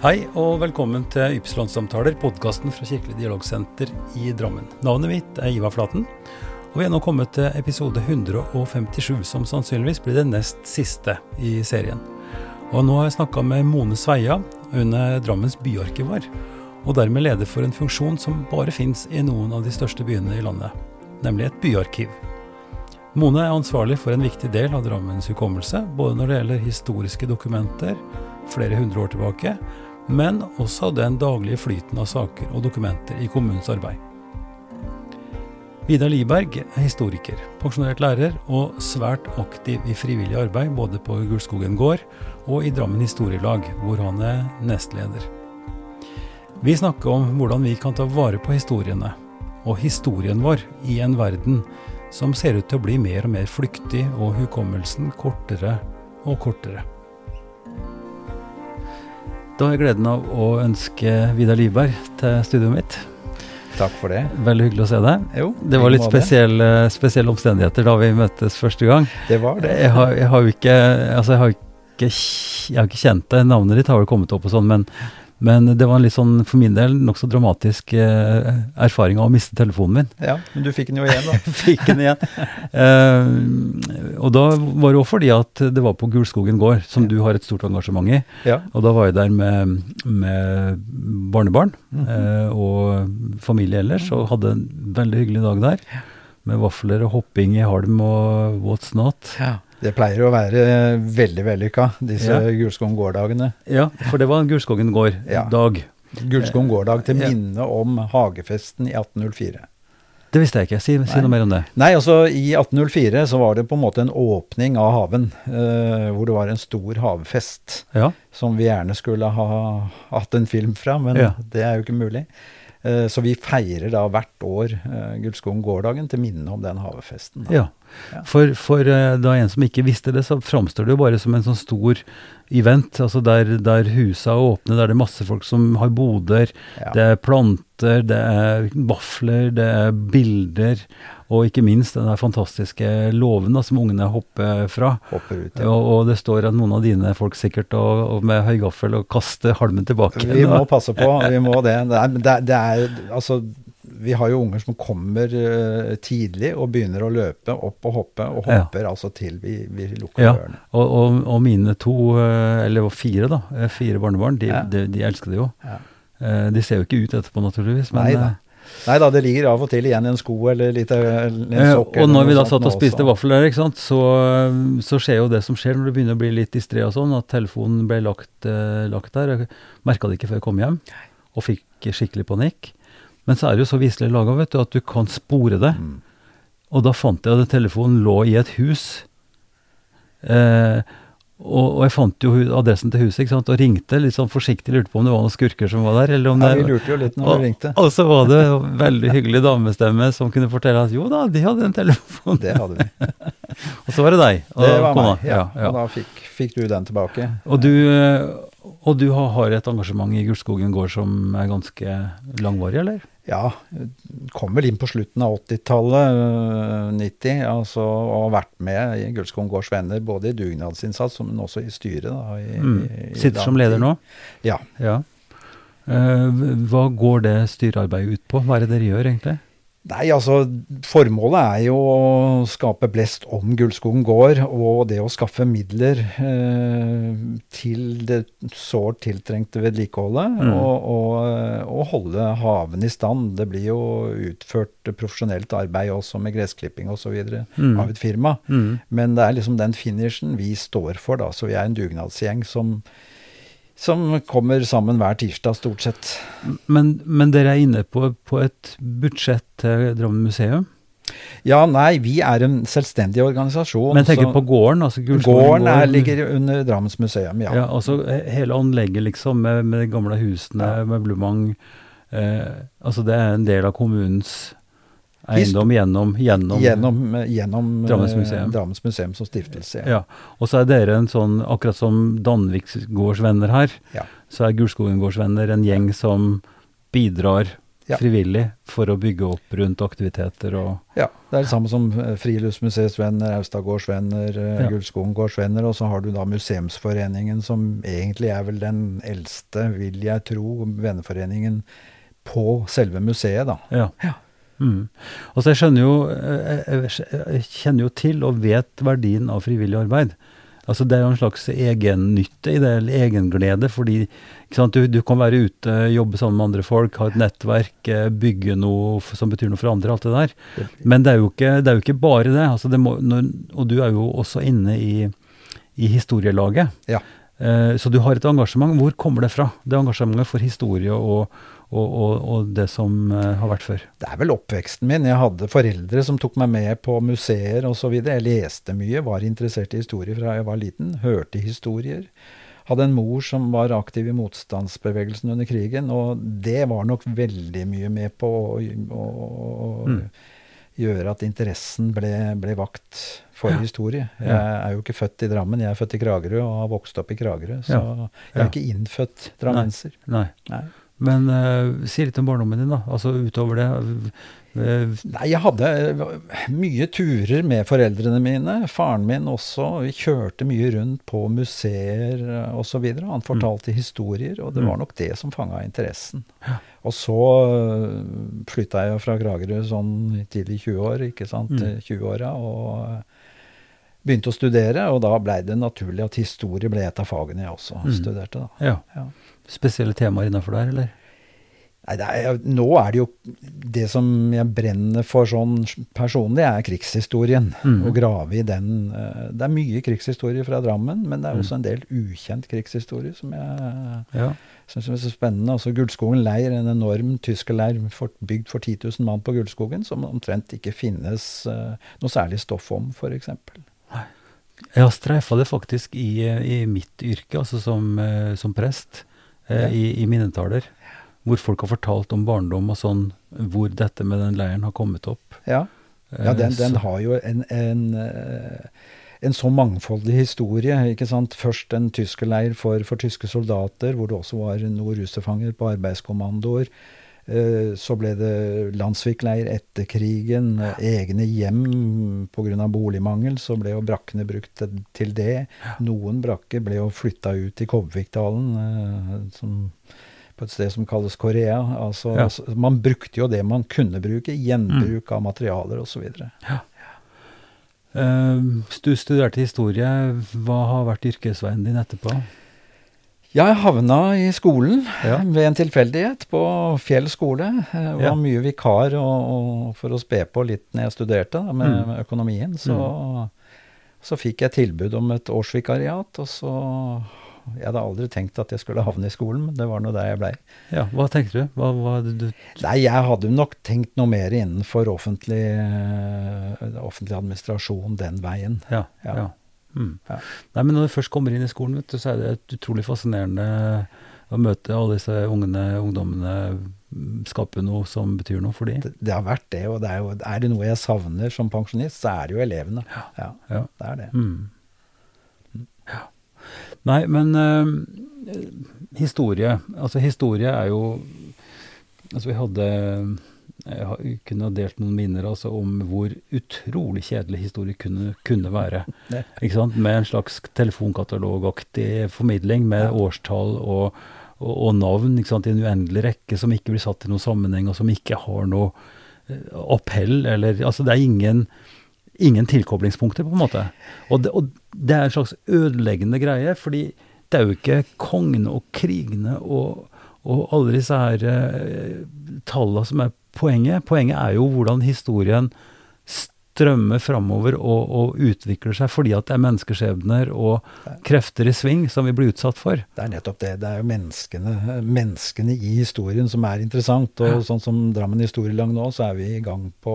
Hei og velkommen til Ypsilon-samtaler, podkasten fra Kirkelig dialogsenter i Drammen. Navnet mitt er Ivar Flaten, og vi er nå kommet til episode 157, som sannsynligvis blir den nest siste i serien. Og nå har jeg snakka med Mone Sveia, hun er Drammens byarkivar, og dermed leder for en funksjon som bare fins i noen av de største byene i landet, nemlig et byarkiv. Mone er ansvarlig for en viktig del av Drammens hukommelse, både når det gjelder historiske dokumenter flere hundre år tilbake, men også den daglige flyten av saker og dokumenter i kommunens arbeid. Vidar Liberg er historiker, pensjonert lærer og svært aktiv i frivillig arbeid både på Gullskogen gård og i Drammen historielag, hvor han er nestleder. Vi snakker om hvordan vi kan ta vare på historiene, og historien vår, i en verden som ser ut til å bli mer og mer flyktig, og hukommelsen kortere og kortere. Da har jeg gleden av å ønske Vidar Liberg til studioet mitt. Takk for det. Veldig hyggelig å se deg. Jo, det var litt spesielle, spesielle, omstendigheter da vi møttes første gang. Det var det. Jeg har, jeg har jo ikke Altså, ikke, jeg har ikke kjent deg. Navnet ditt har vel kommet opp og sånn, men men det var en litt sånn, for min del, nokså dramatisk eh, erfaring av å miste telefonen min. Ja, men du fikk den jo igjen, da. fikk den igjen. Eh, og da var det òg fordi at det var på Gulskogen gård, som ja. du har et stort engasjement i. Ja. Og da var jeg der med, med barnebarn mm -hmm. eh, og familie ellers, og hadde en veldig hyggelig dag der. Ja. Med vafler og hopping i halm og what's not. Ja. Det pleier å være veldig vellykka, disse ja. Gulskogen gård-dagene. Ja, for det var en Gulskogen gård-dag. Ja. Gulskogen gård-dag til minne om hagefesten i 1804. Det visste jeg ikke. Si, si, noe mer om det. Nei, altså I 1804 så var det på en måte en åpning av haven. eh, hvor det var en stor havfest. Ja. Som vi gjerne skulle ha hatt en film fra, men ja. det er jo ikke mulig. Eh, så vi feirer da hvert år eh, Gullskogen gårdagen til minne om den havefesten. Da. Ja. For, for uh, da en som ikke visste det, så framstår det jo bare som en sånn stor event. altså Der, der husa er åpne, der det er masse folk som har boder. Ja. Det er planter, det er vafler, det er bilder. Og ikke minst den fantastiske låven som ungene hopper fra. Hopper ut, ja. og, og, det står at noen av dine folk sikkert og, og med høygaffel og kaster halmen tilbake. Vi må passe på, vi må det. Det er, det, det er altså vi har jo unger som kommer uh, tidlig og begynner å løpe opp og hoppe, og hopper ja. altså til vi, vi lukker ja. dørene. Og, og, og, mine to, uh, eller fire da, eh, fire barnebarn, de, ja. de, de elsker det jo. Ja. De ser jo ikke ut etterpå, naturligvis. men... Nei da. Nei da, det ligger av og til igjen i en sko eller litt, en sokk. og når vi da satt og spiste vaffel der, så, så, skjer jo det som skjer når det begynner å bli litt distré og sånn, at telefonen ble lagt, lagt der. Jeg merka det ikke før jeg kom hjem, og fikk skikkelig panikk. Men så er det jo så viselig laga at du kan spore det. Mm. Og da fant jeg at telefonen lå i et hus. Eh, og, og, jeg fant jo adressen til huset ikke sant? og ringte litt sånn forsiktig. Lurte på om det var noen skurker som var der. Eller om ja, det, vi lurte jo litt når og, vi ringte. Og så var det en veldig hyggelig damestemme som kunne fortelle at jo da, de hadde en telefon. Det hadde vi. og så var det deg. Og, det var kona. meg, ja. ja. Og da fikk, fikk, du den tilbake. Og du, og du har et engasjement i Gullskogen gård som er ganske langvarig, eller? Ja, kom vel inn på slutten av 80-tallet, 90, øh, altså, og har vært med i Gullskogen gårds venner både i dugnadsinnsats, men også i styret. Da, i, mm. Sitter som leder nå? Ja. ja. Uh, hva går det styrearbeidet ut på? Hva er det dere gjør, egentlig? Nei, altså formålet er jo å skape blest om Gullskogen gård, og det å skaffe midler eh, til det sårt tiltrengte vedlikeholdet. Mm. Og, og, og, holde haven i stand. Det blir jo utført profesjonelt arbeid også med gressklipping osv. Mm. av et firma. Mm. Men det er liksom den finishen vi står for, da. Så vi er en dugnadsgjeng som som kommer sammen hver tirsdag, stort sett. Men, men dere er inne på, på et budsjett til Drammen museum? Ja, nei, vi er en selvstendig organisasjon. Men tenker så, på gården? altså Gården er, ligger under Drammens museum, ja. ja altså Hele anlegget, liksom, med, med de gamle husene, ja. med Blumang. Eh, altså Det er en del av kommunens eiendom gjennom, gjennom, gjennom, gjennom Drammens museum. Eh, Drammens museum som stiftelse. Ja. Og så er dere en sånn, akkurat som Danviksgårdsvenner her, ja. så er Gulskogengårdsvenner en gjeng som bidrar Ja. frivillig for å bygge opp rundt aktiviteter og Ja, det er det samme som eh, Friluftsmuseets venner, Austadgårds venner, eh, Ja. Gullskogen gårdsvenner, og så har du da Museumsforeningen, som egentlig er vel den eldste, vil jeg tro, venneforeningen på selve museet, da. Ja. Ja. Mm. Altså jeg skjønner jo jeg, jeg, jeg kjenner jo til og vet verdien av frivillig arbeid. Altså Det er jo en slags egennytte i det, eller egenglede, fordi sant, du, du kan være ute, jobbe sammen med andre folk, ha et nettverk, eh, bygge noe som betyr noe for andre, alt det der. Men det er jo ikke, det er jo ikke bare det. Altså det må, når, og du er jo også inne i, i historielaget. Ja. Eh, så du har et engasjement. Hvor kommer det fra? Det engasjementet for historie og, og, og, og det som eh, har vært før. det er vel oppveksten min. Jeg hadde foreldre som tok meg med på museer osv. Jeg leste mye, var interessert i historie fra jeg var liten, hørte historier. Hadde en mor som var aktiv i motstandsbevegelsen under krigen, og det var nok veldig mye med på å, å, Mm. gjøre at interessen ble, ble vakt for Ja. historie. Jeg er jo ikke født i Drammen, jeg er født i Kragerø og har vokst opp i Kragerø. Så Ja. jeg er ikke innfødt drammenser. Nei. Nei. Men uh, si litt om barndommen din, da. Altså utover det. eh, Nei, jeg hadde eh, mye turer med foreldrene mine. Faren min også. Vi kjørte mye rundt på museer osv. Han fortalte historier, og det Mm. var nok det som fanga interessen. Ja. Og så flytta jeg fra Kragerø sånn tidlig 20 år, ikke sant. Mm. 20-åra. Og begynte å studere, og da blei det naturlig at historie ble et av fagene jeg også Mm. studerte. da. ja. Ja. Spesielle temaer innafor der, eller? Nei, er, nå er det jo Det som jeg brenner for sånn personlig, er krigshistorien. Mm. Å grave i den. eh, Det er mye krigshistorie fra Drammen, men det er også en del ukjent krigshistorie som jeg Ja. syns er så spennende. Altså Gullskogen leir, en enorm tyskerleir for, bygd for 10 000 mann på Gullskogen, som omtrent ikke finnes eh, noe særlig stoff om, f.eks. Jeg har streifa det faktisk i, i mitt yrke, altså som, eh, som prest, eh, Ja. i, i minnetaler. Hvor folk har fortalt om barndom og sånn, hvor dette med den leiren har kommet opp. Ja. Ja, Eh, den, den har jo en, en, eh, en så mangfoldig historie. ikke sant? Først en tyskerleir for, for tyske soldater, hvor det også var noen russerfanger på arbeidskommandoer. Eh, Så ble det Landsvik-leir etter krigen. ja. Egne hjem pga. boligmangel. Så ble jo brakkene brukt til- det. det. Noen brakker ble jo flytta ut i Kobbevikdalen, eh, på et sted som kalles Korea. Altså, Ja. altså, man brukte jo det man kunne bruke. Gjenbruk av materialer osv. Uh, Du studerte historie. Hva har vært yrkesveien din etterpå? Jeg havna i skolen Ja. ved en tilfeldighet på Fjell skole. Jeg var Ja. mye vikar og, og for å spe på litt når jeg studerte da, med, Mm. med økonomien. Så, så fikk jeg tilbud om et årsvikariat, og så Jeg hadde aldri tenkt at jeg skulle havne i skolen, men det var nå der jeg blei. Ja, Hva tenkte du? Hva, hva du Nei, jeg hadde nok tenkt noe mer innenfor offentlig, eh, offentlig administrasjon den veien. Ja. Ja. ja. Mm. Ja. Nei, men når du først kommer inn i skolen, vet du, så er det et utrolig fascinerende å møte alle disse ungene, ungdommene, mm, skape noe som betyr noe for dem. Det, det har vært det, og det er, jo, er det noe jeg savner som pensjonist, så er det jo elevene. Ja, Ja. det er det. Mm. Ja. Nei, men eh, historie Altså, historie er jo Altså, vi hadde jeg har- kunne ha delt noen minner altså, om hvor utrolig kjedelig historie kunne, kunne være. Ikke sant? Med en slags telefonkatalogaktig formidling med Ja. årstall og, og, og navn ikke sant? i en uendelig rekke som ikke blir satt i noen sammenheng, og som ikke har noe eh, appell. Eller, altså, det er ingen, ingen tilkoblingspunkter, på en måte. Og det, og det er en slags ødeleggende greie, fordi det er jo ikke kongene og krigene og, og alle disse her eh, tallene som er poenget. Poenget er jo hvordan historien strømmer framover og, og utvikler seg fordi at det er menneskeskjebner og krefter i sving som vi blir utsatt for. Det er nettopp det. Det er jo menneskene, menneskene i historien som er interessant. Og Ja. sånn som Drammen historielag nå, så er vi i gang på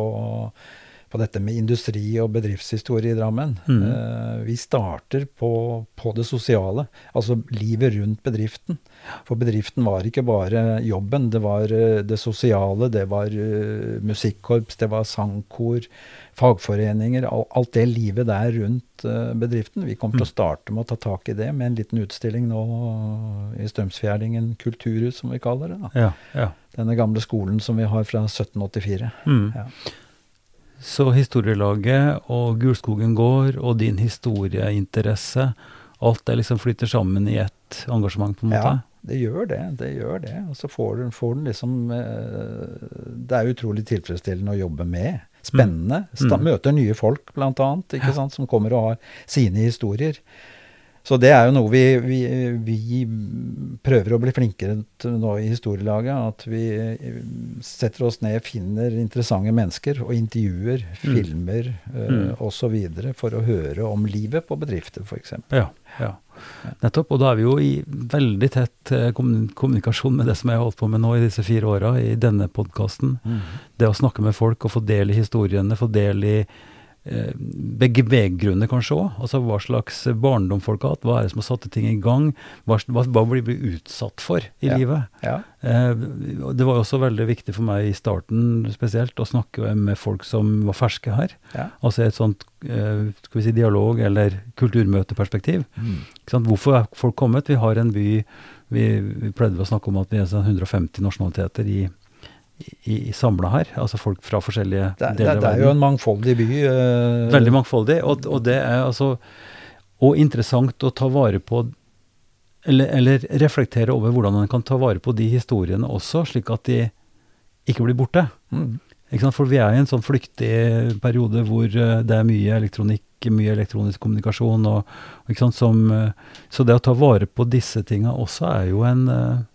på dette med industri og bedriftshistorie i Drammen. Mm. Uh, vi starter på, på det sosiale, altså livet rundt bedriften. For bedriften var ikke bare jobben, det var eh, det sosiale, det var uh, musikkorps, det var sangkor, fagforeninger. Al alt det livet der rundt bedriften. Vi kommer til å Mm. starte med å ta tak i det med en liten utstilling nå i Strømsfjerdingen kulturhus, som vi kaller det. da. Ja, ja. Denne gamle skolen som vi har fra 1784. Mm. Ja. Så historielaget og Gulskogen gård og din historieinteresse, alt det liksom flytter sammen i ett engasjement, på en måte? Ja, det gjør det. Det gjør det. Og så får du, får du liksom eh, Det er utrolig tilfredsstillende å jobbe med. Spennende. Sta, Mm. Møter nye folk, blant annet, ikke sant, som kommer og har sine historier. Så det er jo noe vi, vi, vi prøver å bli flinkere til nå i historielaget. At vi eh, setter oss ned, finner interessante mennesker og intervjuer, Mm. filmer uh, Mm. osv. for å høre om livet på bedrifter, f.eks. Ja, ja. Nettopp. Og da er vi jo i veldig tett eh, kommunikasjon med det som jeg har holdt på med nå i disse fire åra, i denne podkasten. Det å snakke med folk og få del i historiene, få del i eh, begge veigrunner kanskje òg. Altså hva slags barndom folk har hatt, hva er det som har satt ting i gang, hva, hva, hva blir vi utsatt for i Ja. livet. Ja. Eh, det var også veldig viktig for meg i starten spesielt å snakke med folk som var ferske her. Ja. Altså et sånt eh, skal vi si, dialog- eller kulturmøteperspektiv. Sant? Hvorfor er folk kommet? Vi har en by Vi, vi pleide å snakke om at vi er sånn 150 nasjonaliteter i, i, i samla her. Altså folk fra forskjellige Det, er- det, deler av verden. det er jo en mangfoldig by. eh, Veldig mangfoldig. Og, og det er altså Og interessant å ta vare på eller, eller reflektere over hvordan man kan ta vare på de historiene også, slik at de ikke blir borte. Mm. Ikke sant? For vi er i en sånn flyktig periode hvor eh, det er mye elektronikk, mye elektronisk kommunikasjon. Og, ikke sant? Som, eh, så det å ta vare på disse tinga også er jo en, en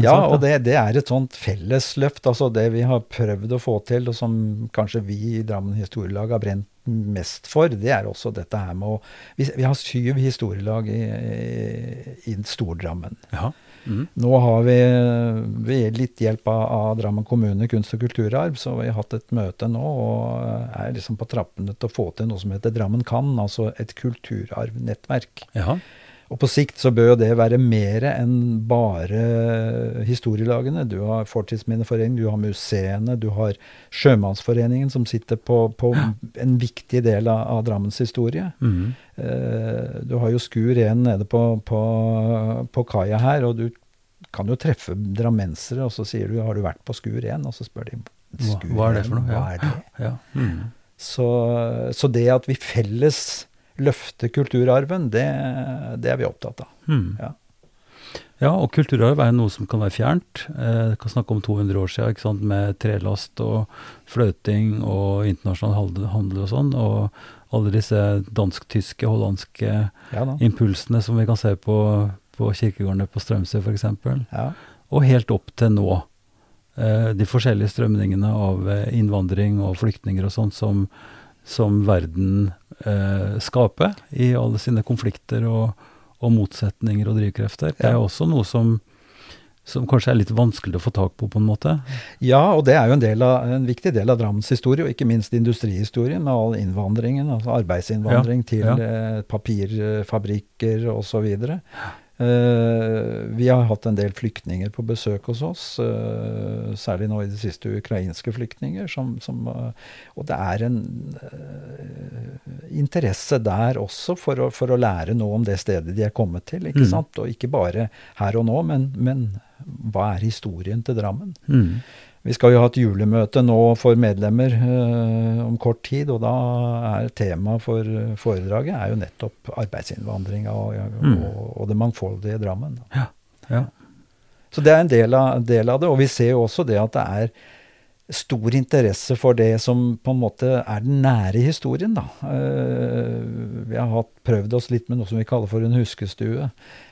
Ja, og det, det er et sånt fellesløft. Altså det vi har prøvd å få til, og som kanskje vi i Drammen historielag har brent mest for, det er også dette her med å Vi, vi har syv historielag i, i, i Stordrammen. Ja. Mm. Nå har vi ved litt hjelp av, av Drammen kommune kunst- og kulturarv, så vi har hatt et møte nå og er liksom på trappene til å få til noe som heter Drammen kan, altså et kulturarvnettverk. ja. Og på sikt så bør jo det være mer enn bare historielagene. Du har Fortidsminneforeningen, du har museene, du har Sjømannsforeningen som sitter på, på en viktig del av, av Drammens historie. Mm. Uh, du har jo Skur 1 nede på, på, på kaia her, og du kan jo treffe drammensere, og så sier du 'har du vært på Skur 1'? Og så spør de «Skur hva er det 1, for noe?» Ja. det? ja. Mm. Så, så det at vi felles løfter kulturarven, det, det er vi opptatt av. Mm. Ja. Ja, og kulturarv er noe som kan være fjernt. Eh, kan snakke om 200 år siden, ikke sant? med trelast og fløting og internasjonal handel, og sånn. Og alle disse dansk-tyske, hollandske Ja impulsene som vi kan se på, på kirkegårdene på Strømsø f.eks. Ja. Og helt opp til nå. Eh, de forskjellige strømningene av eh, innvandring og flyktninger og sånt som, som verden eh, skaper i alle sine konflikter og, og motsetninger og drivkrefter. Det er jo også noe som, som kanskje er litt vanskelig å få tak på, på en måte. Ja, og det er jo en, del av, en viktig del av Drammens historie, og ikke minst industrihistorien, med all innvandringen, altså arbeidsinnvandring Ja, til ja. eh, papirfabrikker osv. Uh, vi har hatt en del flyktninger på besøk hos oss, eh, særlig nå i det siste ukrainske flyktninger. Som, som, eh, og det er en eh, interesse der også for å, for å lære noe om det stedet de er kommet til. ikke Mm. sant? Og ikke bare her og nå, men, men hva er historien til Drammen? Mm. Vi skal jo ha et julemøte nå for medlemmer eh, om kort tid, og da er temaet for eh, foredraget er jo nettopp arbeidsinnvandringa og, Mm. og, og det mangfoldige Drammen. Ja. Så det er en del av, del av det, og vi ser jo også det at det er stor interesse for det som på en måte er den nære historien, da. Eh, vi har hatt, prøvd oss litt med noe som vi kaller for en huskestue.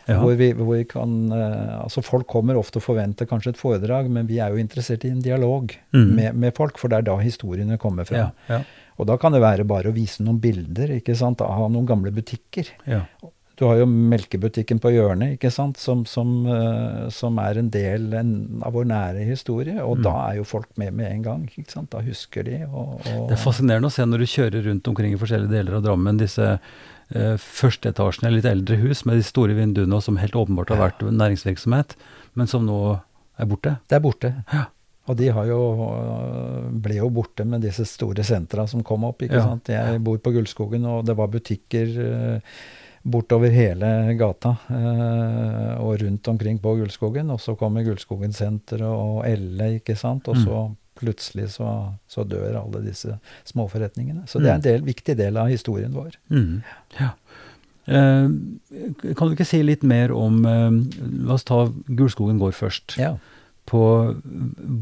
Ja. Hvor vi, hvor vi kan eh, Altså folk kommer ofte og forventer kanskje et foredrag, men vi er jo interessert i en dialog Mm. med, med folk, for det er da historiene kommer fra. Ja, ja, Og da kan det være bare å vise noen bilder ikke sant, av noen gamle butikker. ja. Du har jo melkebutikken på hjørnet, ikke sant, som, som, uh, som er en del en, av vår nære historie. Og mm. da er jo folk med med en gang. ikke sant, Da husker de. Og, og det er fascinerende å se når du kjører rundt omkring i forskjellige deler av Drammen, disse uh, førsteetasjene, litt eldre hus med de store vinduene, som helt åpenbart har vært næringsvirksomhet, men som nå er borte. Det er borte. Ja. Og de jo, ble jo borte med disse store sentra som kom opp. ikke ja. sant? Jeg bor på Gullskogen, og det var butikker uh, bortover hele gata eh, og rundt omkring på Gullskogen. Og så kommer Gullskogen senter og Elle, ikke sant. Og så mm. plutselig så, så, dør alle disse småforretningene. Så det er en mm. del, viktig del av historien vår. Mm. Ja. Eh, kan du ikke si litt mer om La oss ta Gullskogen gård først. Ja på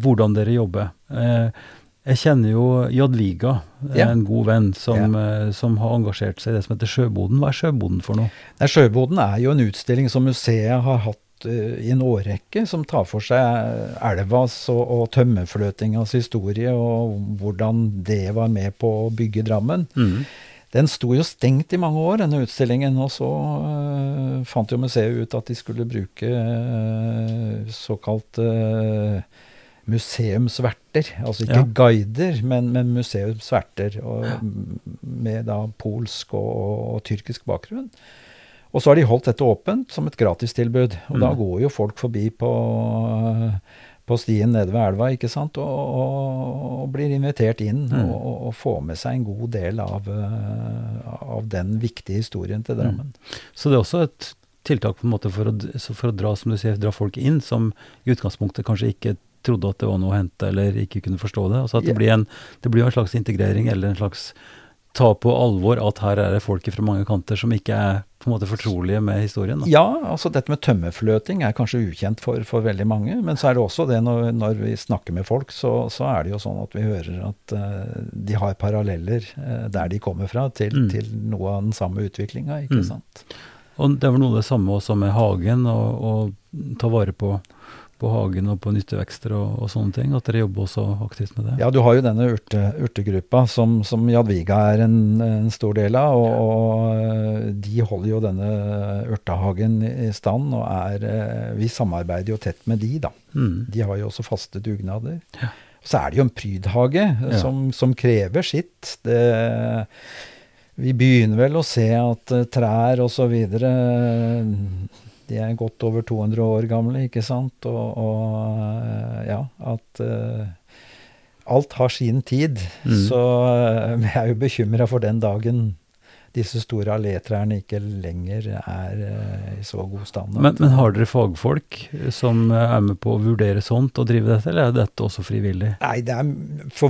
hvordan dere jobber. Eh, jeg kjenner jo Jadviga, ja. en god venn, som. Eh, som, har engasjert seg i det som heter Sjøboden. Hva er Sjøboden for noe? Nei, Sjøboden er jo en utstilling som museet har hatt uh, i en årrekke, som tar for seg elvas og, og tømmerfløtingas historie, og hvordan det var med på å bygge Drammen. Mm. Den sto jo stengt i mange år, denne utstillingen. Og så uh, fant jo museet ut at de skulle bruke uh, såkalt uh, museumsverter. Altså ikke ja. guider, men, men museumsverter. Ja. Med da polsk og, og, og, tyrkisk bakgrunn. Og så har de holdt dette åpent som et gratistilbud. Og mm. da går jo folk forbi på på stien nede ved elva ikke sant? Og, og, blir invitert inn mm. og, får med seg en god del av, uh, av den viktige historien til Drammen. Mm. Så det er også et tiltak på en måte for å, for å, dra som du sier, dra folk inn som i utgangspunktet kanskje ikke trodde at det var noe å hente, eller ikke kunne forstå det. Altså at det, blir en, det blir en slags integrering eller en slags ta på alvor at her er det folk fra mange kanter som ikke er på en måte fortrolige med historien? Da. Ja, altså dette med tømmerfløting er kanskje ukjent for, for veldig mange. Men så er det også det når, når vi snakker med folk, så, så, er det jo sånn at vi hører at uh, de har paralleller uh, der de kommer fra, til, mm. til, noe av den samme utviklinga. Ikke mm. sant? Og det vel noe av det samme også med hagen, å ta vare på på hagen og på nyttevekster og, og, sånne ting? At dere jobber også aktivt med det? Ja, du har jo denne urte, urtegruppa som, som, Jadviga er en, en, stor del av. Og, og, eh, de holder jo denne urtehagen i stand. Og er eh, Vi samarbeider jo tett med de, da. Mm. De har jo også faste dugnader. Ja. Så er det jo en prydhage ja. som, som, krever sitt. Det, vi begynner vel å se at trær osv. De er godt over 200 år gamle, ikke sant? Og, og eh, ja, at uh, alt har sin tid. Mm. Så uh, jeg er jo bekymra for den dagen disse store allétrærne ikke lenger er uh, i så god stand. Men, men, har dere fagfolk som er med på å vurdere sånt og drive dette, eller er dette også frivillig? Nei, det er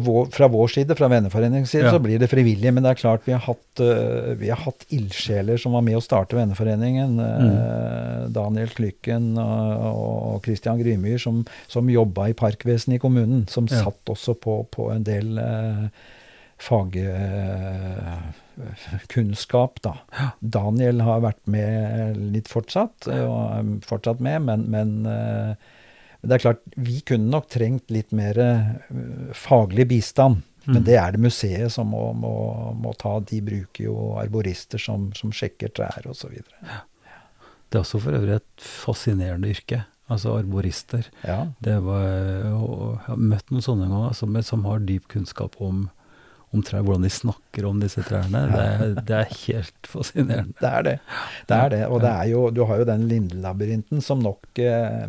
vår, fra vår side, fra Venneforeningens side, ja. så blir det frivillig. Men det er klart vi har hatt, uh, vi har hatt ildsjeler som var med å starte Venneforeningen. Mm. Daniel Klykken og, Christian Grymyr som, som jobba i parkvesenet i kommunen. Som ja. satt også på, på en del fag kunnskap, da. Daniel har vært med litt fortsatt, og er fortsatt med, men, men uh, det er klart, vi kunne nok trengt litt mer uh, faglig bistand. Mm. Men det er det museet som må, må, må, ta. De bruker jo arborister som, som sjekker trær osv. Det er også for øvrig et fascinerende yrke. Altså arborister. Ja. Det var, jeg har møtt noen sånne ganger som, som har dyp kunnskap om om trær, hvordan de snakker om disse trærne. Det er, det er, helt fascinerende. Det er det. Det er det. Og det er jo, du har jo den lindelabyrinten som nok eh,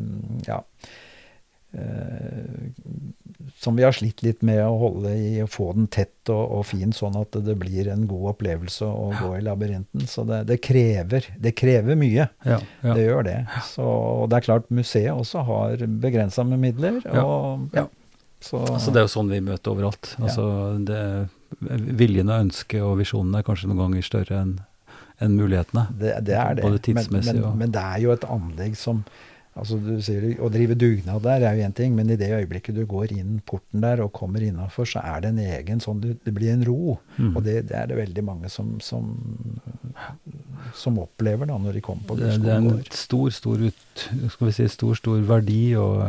Ja. Eh, som vi har slitt litt med å holde i, å få den tett og, og fin, sånn at det blir en god opplevelse å gå i labyrinten. Så det, det, krever, det krever mye. Ja, ja. Det gjør det. Så det er klart museet også har begrensa med midler. og ja. Så, altså det er jo sånn vi møter overalt. Altså det, viljen og ønsket og visjonen er kanskje noen ganger større enn enn mulighetene. Det, det, er det. Både tidsmessig men, men, men, det er jo et anlegg som altså du sier Å drive dugnad der er jo én ting, men i det øyeblikket du går inn porten der og kommer innafor, så er det en egen sånn Det blir en ro. Mm. Og det, det, er det veldig mange som, som, som opplever da når de kommer på Gurskogen Det, er en stor, stor, ut, skal vi si, stor, stor verdi og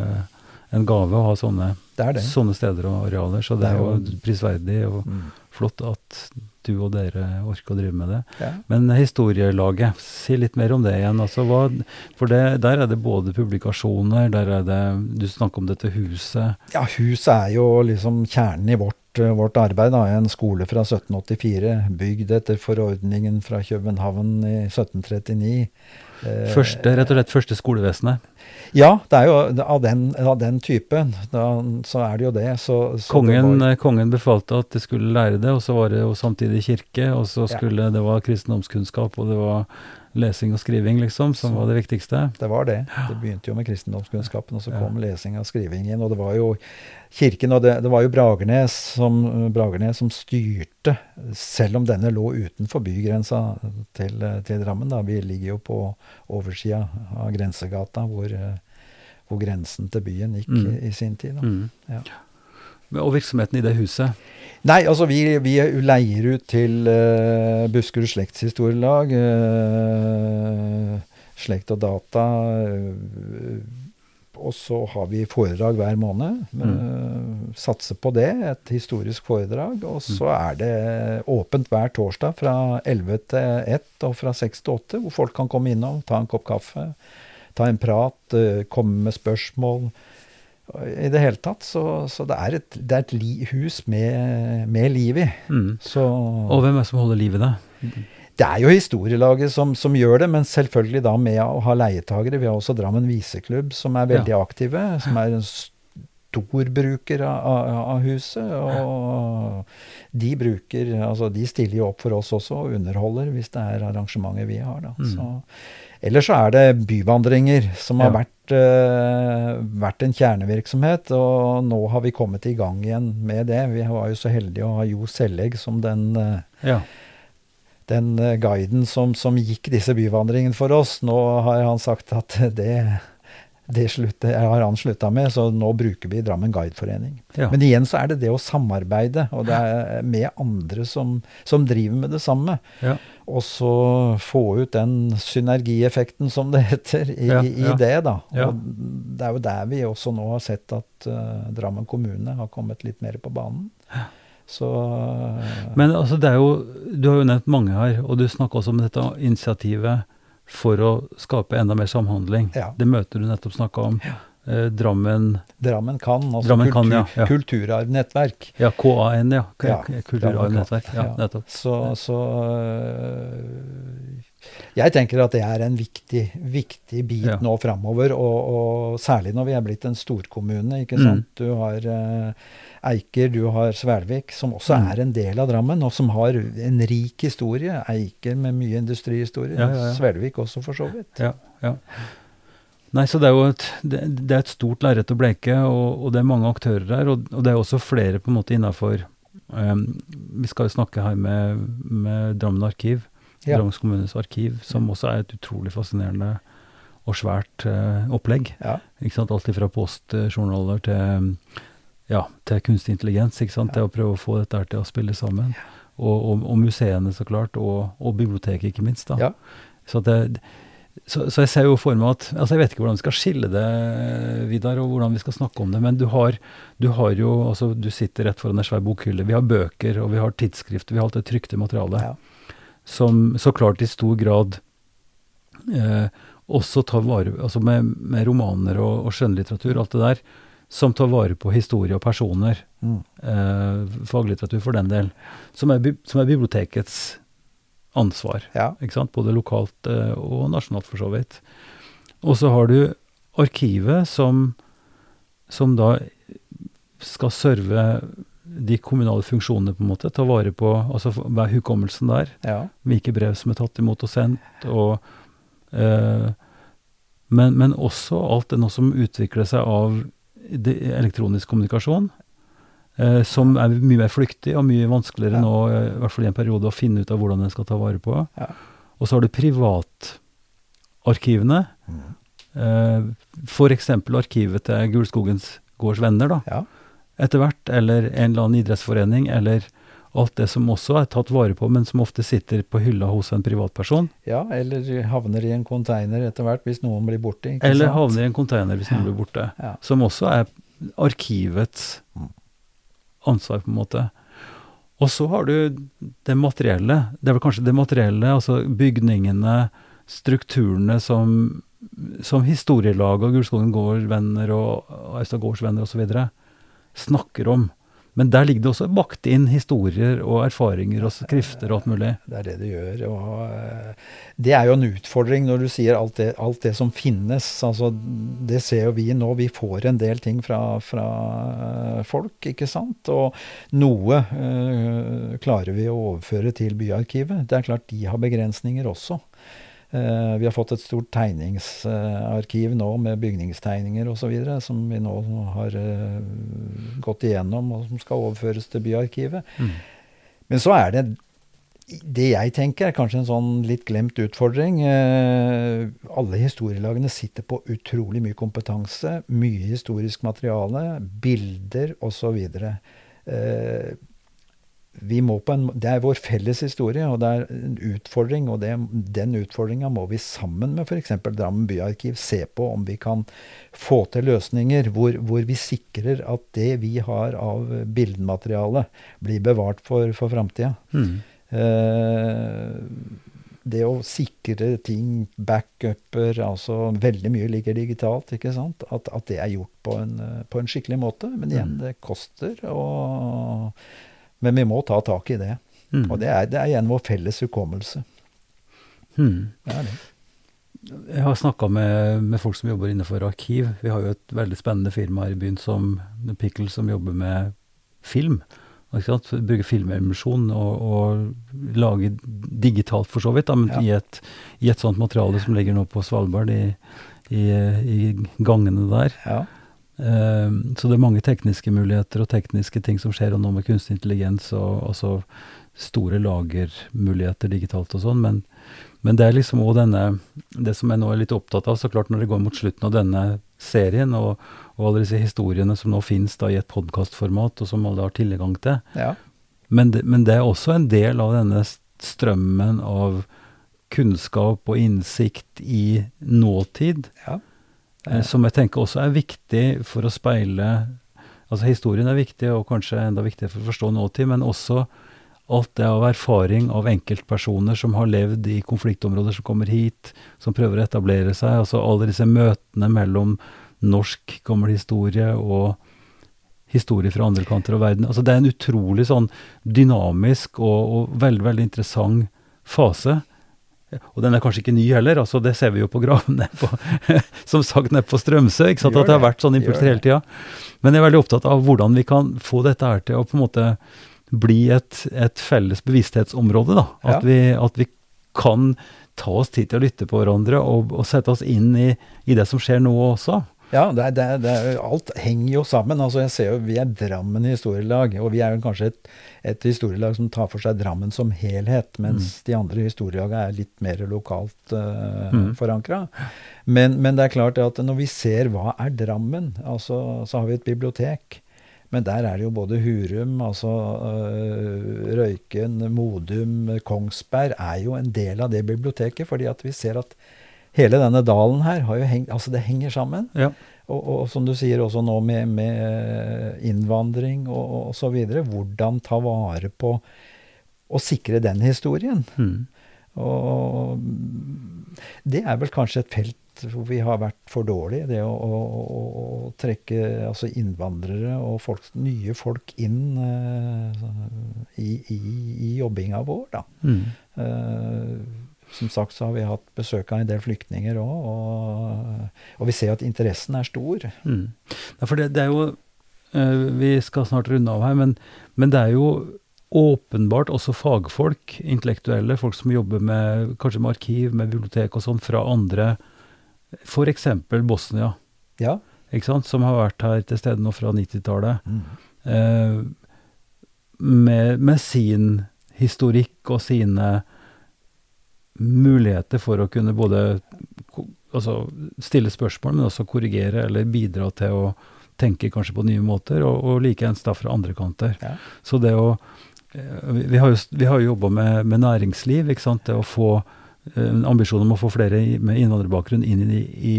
en gave å ha sånne, det det. sånne steder og arealer. Så det, det er, jo prisverdig og mm. flott at du og dere orker å drive med det. Ja. Men historielaget, si litt mer om det igjen. Altså, hva, for det, der er det både publikasjoner, der er det Du snakker om dette huset. Ja, huset er jo liksom kjernen i vårt, eh, vårt arbeid. Da. En skole fra 1784, bygd etter forordningen fra København i 1739. Eh, Første, rett og slett første skolevesenet. Ja, det er jo av den, av den typen. Da, så er det jo det. Så, så Kongen, det var, kongen befalte at de skulle lære det, og så var det jo samtidig kirke, og så Ja. skulle det var kristendomskunnskap, og det var lesing og skriving, liksom, som var det viktigste. det var det. Det begynte jo med kristendomskunnskapen, og så Ja. kom lesing og skriving inn. Og det var jo kirken, og det, det var jo Bragernes som, Bragernes som styrte, selv om denne lå utenfor bygrensa til, til Drammen. Da. Vi ligger jo på oversida av grensegata, hvor, hvor grensen til byen gikk Mm. i, i sin tid. Da. Mm. Ja. Og virksomheten i det huset. Nei, altså vi, vi leier ut til uh, Buskerud slektshistorielag. Uh, slekt og data. Uh, og så har vi foredrag hver måned. eh, satser på det. Et historisk foredrag. Og så er det åpent hver torsdag fra 11 til 1 og fra 6 til 8, hvor folk kan komme innom, ta en kopp kaffe, ta en prat, eh, komme med spørsmål. I det hele tatt. Så, så det er et, det er et li, hus med, med liv i. Mm. Så Og hvem er det som holder liv i det? det er jo historielaget som, som gjør det, men selvfølgelig da med å ha leietagere. Vi har også Drammen viseklubb, som er veldig aktive. Som er en stor bruker av, av, av huset. Og de bruker Altså, de stiller jo opp for oss også og underholder hvis det er arrangementer vi har, da. Mm. Så Ellers så er det byvandringer som har Ja. vært, uh, vært en kjernevirksomhet, og nå har vi kommet i gang igjen med det. Vi var jo så heldige å ha Jo Sellegg som den, uh, Ja. den uh, guiden som, som gikk disse byvandringene for oss. Nå har han sagt at det, det slutter, har han slutta med, så nå bruker vi Drammen Guideforening. ja. Men igjen så er det det å samarbeide, og det er med andre som, som driver med det samme. ja. Og så få ut den synergieffekten, som det heter, i, Ja, i det. da. Og det er jo der vi også nå har sett at uh, Drammen kommune har kommet litt mer på banen. Så eh, Men altså, det er jo Du har jo nevnt mange her, og du snakker også om dette initiativet for å skape enda mer samhandling. Ja. Det møtet du nettopp snakka om. Eh, Drammen Drammen kan, altså Drammen kan, kultur, ja, ja. kulturarvnettverk. Ja, KAN, ja. Ja, Kulturarvnettverk. Ja, Ja. nettopp. Så, så øh, Jeg tenker at det er en viktig, viktig bit Ja. nå framover, og, og særlig når vi er blitt en storkommune. ikke Mm. sant? Du har eh, Eiker, du har Svelvik, som også Mm. er en del av Drammen, og som har en rik historie. Eiker med mye industrihistorie. Ja, ja, ja. Svelvik også, for så vidt. Ja, ja. Nei, så det er jo et, det, det er et stort lerret å bleke, og, og det er mange aktører her. Og, og det er også flere på en måte innafor Vi skal jo snakke her med, med Drammen arkiv, Ja. Drammens kommunes arkiv, som også er et utrolig fascinerende og svært uh, opplegg. Ja. Ikke sant? Alt fra postjournaler til, ja, til kunstig intelligens. Ikke sant? Til å prøve å få dette til å spille sammen. Og, og, og museene, så klart, og, og biblioteket, ikke minst. da. Ja. Så, det, så, så jeg ser jo for meg at altså Jeg vet ikke hvordan vi skal skille det, Vidar, og hvordan vi skal snakke om det, men du har, du har jo altså Du sitter rett foran en svær bokhylle. Vi har bøker, og vi har tidsskrifter, vi har alt det trykte materialet Ja. som så klart i stor grad eh, også tar vare altså med, med romaner og, og skjønnlitteratur, alt det der, som tar vare på historie og personer. Mm. Eh, faglitteratur for den del. Som er, som er bibliotekets ansvar. ja. Både lokalt eh, og nasjonalt, for så vidt. Og så har du arkivet, som, som da skal serve de kommunale funksjonene, på en måte. Ta vare på altså hva er hukommelsen der. ja. Hvilke brev som er tatt imot og sendt. Og, eh, men, men også alt det nå som utvikler seg av elektronisk kommunikasjon. Eh, som er mye mer flyktig og mye vanskeligere Ja. nå, eh, i hvert fall i en periode, å finne ut av hvordan en skal ta vare på. Ja. Og så har du privatarkivene. Mm. Eh, F.eks. arkivet til Gulskogens gårds venner, da, ja. etter hvert. Eller en eller annen idrettsforening, eller alt det som også er tatt vare på, men som ofte sitter på hylla hos en privatperson. Ja, eller havner i en container etter hvert hvis noen blir borte. Eller sant? havner i en container hvis noen blir borte. Ja. Som også er arkivets ansvar, på en måte. Og så har du det materielle. Det er vel kanskje det materielle, altså bygningene, strukturene som, som historielag og Gullskogen gård-venner og Austad gårdsvenner osv. snakker om. Men der ligger det også bakt inn historier og erfaringer og skrifter og alt mulig. Det er det det gjør. og eh, Det er jo en utfordring når du sier alt det, alt det som finnes. altså Det ser jo vi nå. Vi får en del ting fra, fra eh, folk, ikke sant. Og noe øh, klarer vi å overføre til Byarkivet. Det er klart de har begrensninger også. Uh, vi har fått et stort tegningsarkiv nå med bygningstegninger osv. som vi nå har uh, gått igjennom, og som skal overføres til Byarkivet. Mm. Men så er det det jeg tenker er kanskje en sånn litt glemt utfordring. Uh, alle historielagene sitter på utrolig mye kompetanse, mye historisk materiale, bilder osv. Vi må på en, det er vår felles historie, og det er en utfordring. Og det, den utfordringa må vi sammen med f.eks. Drammen byarkiv se på om vi kan få til løsninger hvor, hvor, vi sikrer at det vi har av bildemateriale, blir bevart for, for framtida. Mm. Eh, det å sikre ting, backuper altså Veldig mye ligger digitalt. ikke sant? At, at det er gjort på en, på en skikkelig måte. Men igjen, mm. det koster. og men vi må ta tak i det. Mm. Og det er, det er, igjen vår felles hukommelse. Mm. Det er det. Jeg har snakka med, med, folk som jobber innenfor arkiv. Vi har jo et veldig spennende firma her i byen som Pickle, som jobber med film. Bruker filmemisjon og, og lage digitalt, for så vidt, da, men ja. i, et, i, et, sånt materiale som ligger nå på Svalbard, i, i, i gangene der. Ja. Ehm, så det er mange tekniske muligheter og tekniske ting som skjer og nå med kunstig intelligens og også store lagermuligheter digitalt og sånn. Men, men, det er liksom òg denne Det som jeg nå er litt opptatt av, så klart når det går mot slutten av denne serien, og, og alle disse historiene som nå finnes da i et podkastformat, og som alle har tilgang til. Ja. Men, det, men det er også en del av denne strømmen av kunnskap og innsikt i nåtid. Ja som jeg tenker også er viktig for å speile Altså historien er viktig, og kanskje enda viktigere for å forstå nåtid, men også alt det av erfaring av enkeltpersoner som har levd i konfliktområder, som kommer hit, som prøver å etablere seg. Altså alle disse møtene mellom norsk gammel historie og historie fra andre kanter av verden. Altså det er en utrolig sånn dynamisk og, og veldig, veldig interessant fase. Og den er kanskje ikke ny heller, altså det ser vi jo på gravene på, som sagt nede på Strømsø. ikke sant, At det har vært sånn impulser hele tida. Men jeg er veldig opptatt av hvordan vi kan få dette her til å på en måte bli et, et felles bevissthetsområde. da, At, ja. vi, at, vi, kan ta oss tid til å lytte på hverandre og, og sette oss inn i, i det som skjer nå også. Ja, det er, det er, det er, alt henger jo sammen. altså jeg ser jo, Vi er Drammen historielag, og vi er jo kanskje et, et historielag som tar for seg Drammen som helhet, mens mm. de andre historielagene er litt mer lokalt uh, mm. forankra. Men, men, det er klart at når vi ser hva er Drammen, altså, så har vi et bibliotek. Men der er det jo både Hurum, altså uh, Røyken, Modum, Kongsberg er jo en del av det biblioteket. fordi at vi ser at hele denne dalen her har jo hengt Altså, det henger sammen. Ja. Og, og, som du sier også nå med, med innvandring og, og, så videre. Hvordan ta vare på og sikre den historien. Mm. Og det er vel kanskje et felt hvor vi har vært for dårlige. Det å, å, å trekke altså innvandrere og folk, nye folk inn uh, i, i, i, jobbinga vår, da. Mm. Uh, som sagt så har vi hatt besøk av en del flyktninger òg, og, og, vi ser at interessen er stor. Mm. Ja, for det, det, er jo uh, Vi skal snart runde av her, men, men, det er jo åpenbart også fagfolk, intellektuelle, folk som jobber med kanskje med arkiv, med bibliotek og sånn, fra andre, f.eks. Bosnia, ja. ikke sant, som har vært her til stede nå fra 90-tallet. Mm. Eh, med, med sin historikk og sine muligheter for å kunne både altså, stille spørsmål, men også korrigere eller bidra til å tenke kanskje på nye måter, og, og likeens da fra andre kanter. Ja. Så det å eh, Vi har jo, vi har jo jobba med, med, næringsliv, ikke sant. Det å få eh, en ambisjon om å få flere med innvandrerbakgrunn inn i, i,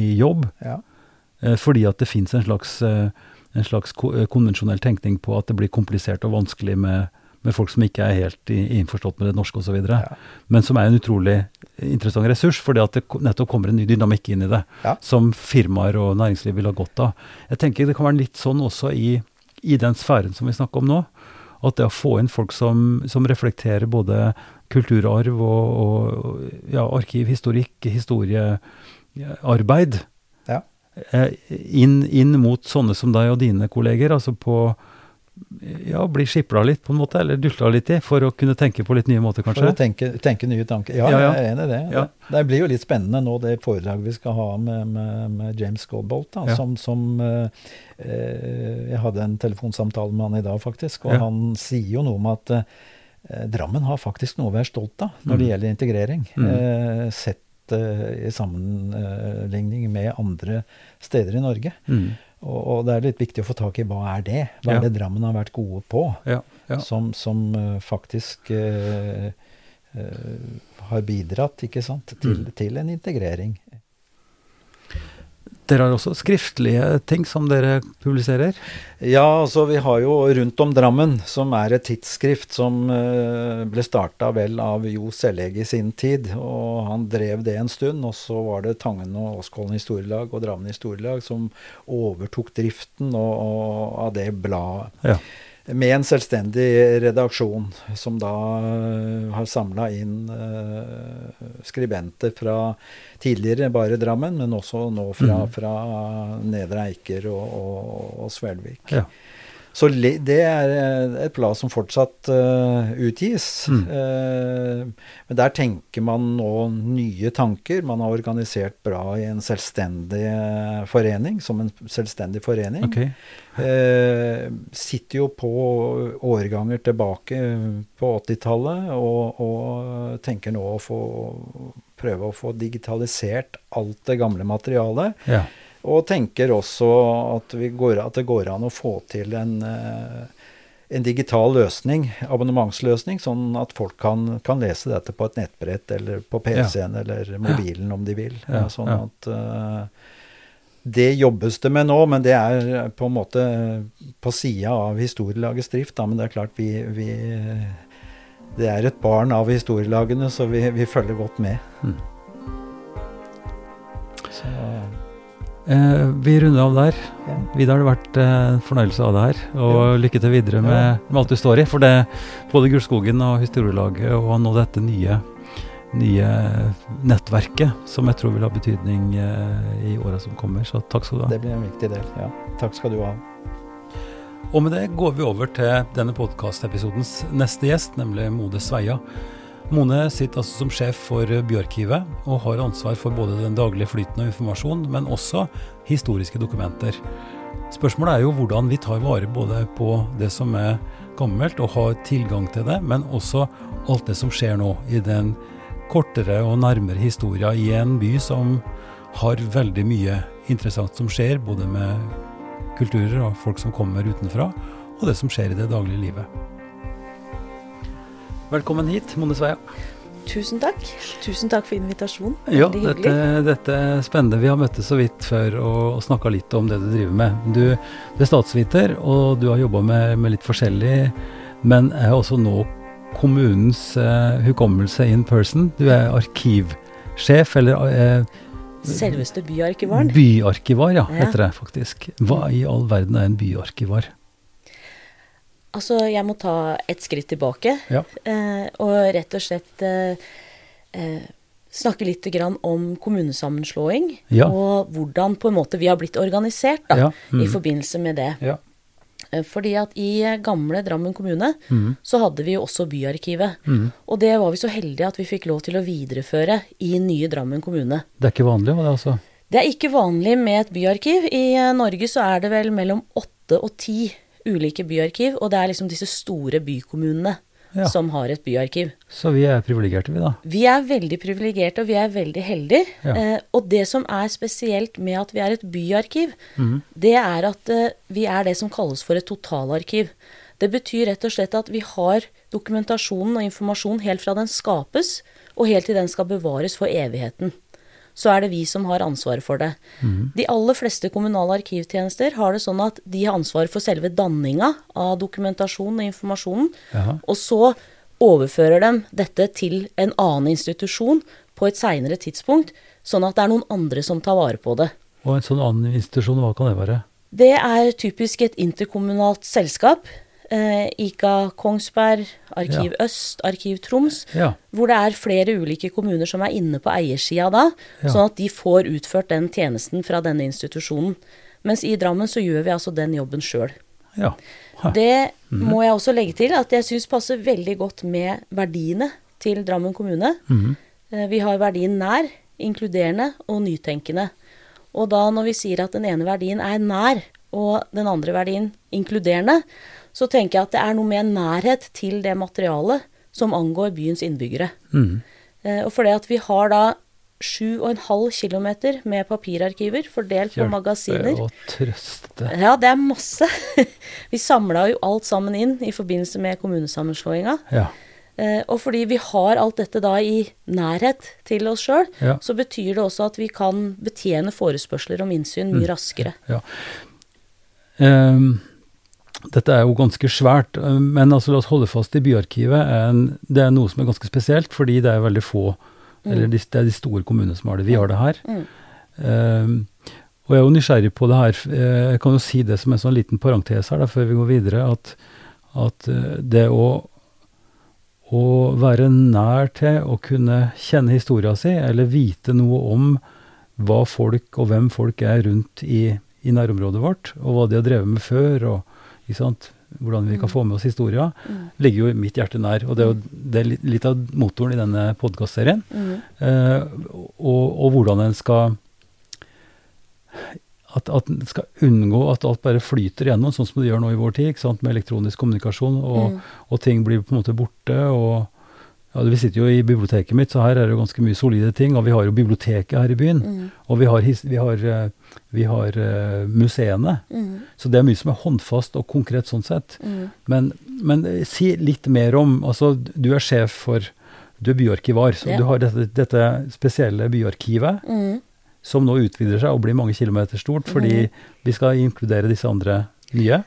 i jobb. Ja. Eh, fordi at det fins en slags, en slags konvensjonell tenkning på at det blir komplisert og vanskelig med med folk som ikke er helt innforstått med det norske osv. Ja. Men som er en utrolig interessant ressurs, fordi at det nettopp kommer en ny dynamikk inn i det. Ja. Som firmaer og næringsliv vil ha godt av. Jeg tenker det kan være litt sånn også i, i den sfæren som vi snakker om nå. At det å få inn folk som, som reflekterer både kulturarv og, og ja, arkiv, historikk, historiearbeid Ja. eh, inn, inn mot sånne som deg og dine kolleger, altså på ja, bli skipla litt, på en måte, eller dulta litt i, for å kunne tenke på litt nye måter, kanskje? For å tenke, tenke nye tanker. Ja, Ja, ja. jeg er enig i det. Ja. det. Blir jo litt spennende nå, det foredraget vi skal ha med, med, med James Goldbolt. Da, som, som eh, eh, Jeg hadde en telefonsamtale med han i dag, faktisk. Og han sier jo noe om at eh, Drammen har faktisk noe å være stolt av når det Mm. gjelder integrering. Mm. Eh, sett eh, i sammenligning med andre steder i Norge. Mm. Og, og det er litt viktig å få tak i hva er det? Hva er det Drammen har vært gode på? Ja, ja. som, som eh, faktisk uh, uh, har bidratt ikke sant, til, Mm. til en integrering. Dere har også skriftlige ting som dere publiserer? Ja, altså vi har jo Rundt om Drammen, som er et tidsskrift som eh, ble starta vel av Jo Sellegg i sin tid. Og han drev det en stund, og så var det Tangen og Åskollen historielag og Drammen historielag som overtok driften og, og av det bladet. Ja. Med en selvstendig redaksjon, som da eh, har samla inn eh, skribenter fra tidligere bare Drammen, men også nå fra, Mhm. fra Nedre Eiker og, og, og Svelvik. Ja. Så det er eh, et blad som fortsatt uh, utgis. Mm. Uh, men der tenker man nå nye tanker. Man har organisert bra i en selvstendig forening, som en selvstendig forening. Ok. Uh, sitter jo på årganger tilbake på 80-tallet og, og tenker nå å få prøve å få digitalisert alt det gamle materialet. Ja. Og tenker også at, vi går, at det går an å få til en, eh, en digital løsning, abonnementsløsning, sånn at folk kan, kan lese dette på et nettbrett eller på PC-en eller mobilen om de vil. Ja, Sånn ja. at uh, det jobbes det med nå, men det er på en måte på sida av historielagets drift. Da, men det er klart vi, vi Det er et barn av historielagene, så vi, vi følger godt med. Mm. Så, Eh, vi runder av der. ja. Vidar, det har vært eh, en fornøyelse av deg her. Og Ja. lykke til videre med, Ja. med alt du står i. For det både Gullskogen og Historielaget og nå dette nye, nye nettverket, som jeg tror vil ha betydning eh, i åra som kommer. Så takk skal du ha. Det blir en viktig del. Ja. Takk skal du ha. Og med det går vi over til denne podkastepisodens neste gjest, nemlig Mode Sveia. Mone sitter altså som sjef for Byarkivet, og har ansvar for både den daglige flyten av informasjon, men også historiske dokumenter. Spørsmålet er jo hvordan vi tar vare både på det som er gammelt, og har tilgang til det, men også alt det som skjer nå i den kortere og nærmere historia i en by som har veldig mye interessant som skjer, både med kulturer og folk som kommer utenfra, og det som skjer i det daglige livet. Velkommen hit, Mone Sveia. Tusen takk. Tusen takk for invitasjonen. Ja, dette, dette er spennende. Vi har møttes så vidt før og, og snakka litt om det du driver med. Du, du er statsviter, og du har jobba med, med litt forskjellig, men er også nå kommunens eh, hukommelse in person. Du er arkivsjef, eller eh, Selveste byarkivaren. byarkivar, ja, Ja. heter det faktisk. Hva i all verden er en byarkivar? Altså, jeg må ta et skritt tilbake, Ja. eh, og rett og slett eh, eh, snakke litt grann om kommunesammenslåing, Ja. og hvordan på en måte vi har blitt organisert da, Ja, mm. i forbindelse med det. Ja. Eh, Fordi at i gamle Drammen kommune mm. så hadde vi jo også Byarkivet. Mm. Og det var vi så heldige at vi fikk lov til å videreføre i nye Drammen kommune. Det er ikke vanlig, var det altså? Det er ikke vanlig med et byarkiv. I eh, Norge så er det vel mellom åtte og ti ulike byarkiv, og det er liksom disse store bykommunene Ja. som har et byarkiv. Så vi er privilegerte, vi da. Vi er veldig privilegerte, og vi er veldig heldige. Ja. Eh, og det som er spesielt med at vi er et byarkiv, mm. det er at eh, vi er det som kalles for et totalarkiv. Det betyr rett og slett at vi har dokumentasjonen og informasjonen helt fra den skapes, og helt til den skal bevares for evigheten. Så er det vi som har ansvaret for det. De aller fleste kommunale arkivtjenester har det sånn at de har ansvar for selve danninga av dokumentasjonen og informasjonen, Ja. og så overfører de dette til en annen institusjon på et seinere tidspunkt, sånn at det er noen andre som tar vare på det. Og en sånn annen institusjon, hva kan det være? Det er typisk et interkommunalt selskap. Eh, IKA Kongsberg, Arkiv Ja. Øst, Arkiv Troms. Ja. Hvor det er flere ulike kommuner som er inne på eiersida da, Ja. sånn at de får utført den tjenesten fra denne institusjonen. Mens i Drammen så gjør vi altså den jobben sjøl. ja. Det Det må jeg også legge til at jeg syns passer veldig godt med verdiene til Drammen kommune. Mm. Vi har verdien nær, inkluderende og nytenkende. Og da når vi sier at den ene verdien er nær, og den andre verdien inkluderende, så tenker jeg at det er noe med nærhet til det materialet som angår byens innbyggere. Mm. Eh, Og fordi at vi har da 7,5 km med papirarkiver fordelt på Hjelpe magasiner. og trøste. Ja, det er masse. Vi samla jo alt sammen inn i forbindelse med kommunesammenslåinga. Ja. Eh, og fordi vi har alt dette da i nærhet til oss sjøl, Ja. så betyr det også at vi kan betjene forespørsler om innsyn Mm. mye raskere. Ja. Ehm, dette er jo ganske svært, eh, men altså la oss holde fast i byarkivet. Er en, det er noe som er ganske spesielt, fordi det er veldig få Eller de, det er de store kommunene som har det. Vi har det her. Mm. Ehm, og jeg er jo nysgjerrig på det her. eh, Jeg kan jo si det som en sånn liten parentes her, da, før vi går videre, at, at eh, det å å være nær til å kunne kjenne historia si, eller vite noe om hva folk og hvem folk er rundt i, i nærområdet vårt, og hva de har drevet med før, og hvordan vi kan få med oss historia, Mm. ligger jo mitt hjerte nær. Og det er jo det er litt, litt av motoren i denne podkastserien. Mm. Eh, og, og hvordan en skal at, at en skal unngå at alt bare flyter gjennom, sånn som det gjør nå i vår tid, ikke sant, med elektronisk kommunikasjon, og, Mm. og ting blir på en måte borte. og ja, Vi sitter jo i biblioteket mitt, så her er det jo ganske mye solide ting. Og vi har jo biblioteket her i byen. Mm. Og vi har, vi har, eh, vi har eh, museene. Mm. Så det er mye som er håndfast og konkret sånn sett. Mm. Men, men eh, si litt mer om altså Du er sjef for Du er byarkivar, så Ja. du har dette, dette spesielle byarkivet Mm. som nå utvider seg og blir mange kilometer stort, fordi vi skal inkludere disse andre nye.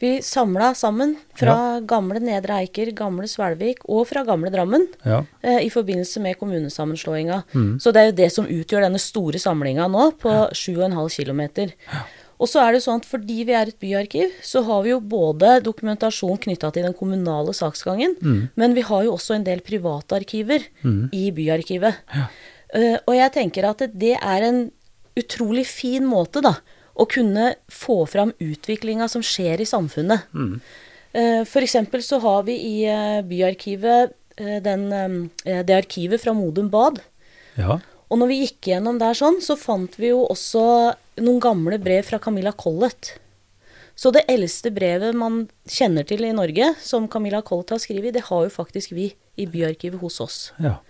Vi samla sammen fra gamle Nedre Eiker, gamle Svelvik og fra gamle Drammen Ja. eh, i forbindelse med kommunesammenslåinga. Mm. Så det er jo det som utgjør denne store samlinga nå, på 7,5 km. Og så er det sånn at fordi vi er et byarkiv, så har vi jo både dokumentasjon knytta til den kommunale saksgangen, Mm. men vi har jo også en del private arkiver i byarkivet. Eh, og jeg tenker at det, det er en utrolig fin måte, da, å kunne få fram utviklinga som skjer i samfunnet. Mm. For eksempel så har vi i eh, byarkivet eh, den, eh, det arkivet fra Modum Bad. ja. Og når vi gikk gjennom der sånn, så fant vi jo også noen gamle brev fra Camilla Collett. Så det eldste brevet man kjenner til i Norge, som Camilla Collett har skrevet, det har jo faktisk vi i byarkivet hos oss. ja.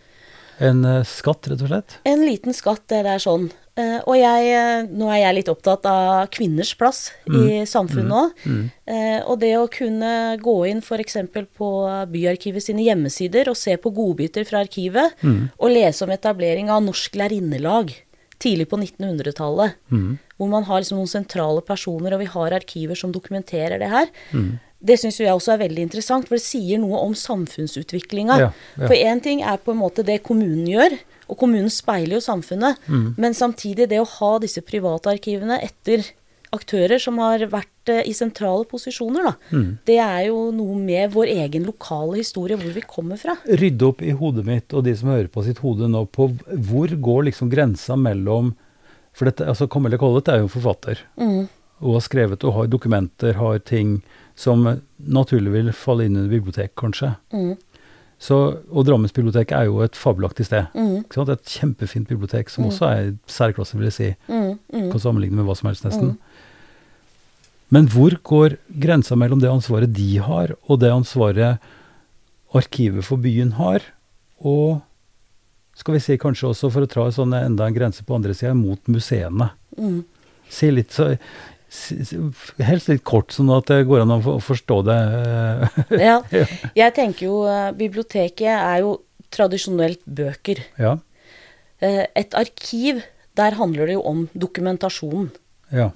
En eh, skatt, rett og slett. En liten skatt, det er sånn. Eh, og jeg, eh, nå er jeg litt opptatt av kvinners plass i samfunnet òg. Eh, og det å kunne gå inn f.eks. på Byarkivet sine hjemmesider og se på godbiter fra arkivet, og lese om etablering av Norsk lærerinnelag tidlig på 1900-tallet. Hvor man har liksom noen sentrale personer, og vi har arkiver som dokumenterer det her. Det syns jeg også er veldig interessant, for det sier noe om samfunnsutviklinga. Ja, ja. For én ting er på en måte det kommunen gjør, og kommunen speiler jo samfunnet. Mm. Men samtidig det å ha disse private arkivene etter aktører som har vært eh, i sentrale posisjoner, da. Mm. Det er jo noe med vår egen lokale historie, hvor vi kommer fra. Rydde opp i hodet mitt og de som hører på sitt hode nå, på hvor går liksom grensa mellom For dette, altså Camilla Collett er jo forfatter. Mm. Og har skrevet og har dokumenter, har ting som naturlig vil falle inn under bibliotek, kanskje. Mm. Så, og Drammensbiblioteket er jo et fabelaktig sted. Mm. Et kjempefint bibliotek som også er særklasse, vil jeg si. Mm. Mm. Kan sammenligne med hva som helst, nesten. Men hvor går grensa mellom det ansvaret de har, og det ansvaret arkivet for byen har, og skal vi si kanskje også, for å tra enda en grense på andre sida, mot museene? Mm. Si litt så Helst litt kort, sånn at det går an å forstå det. Ja. Jeg tenker jo eh, biblioteket er jo tradisjonelt bøker. ja. Eh, et arkiv, der handler det jo om dokumentasjonen. Ja.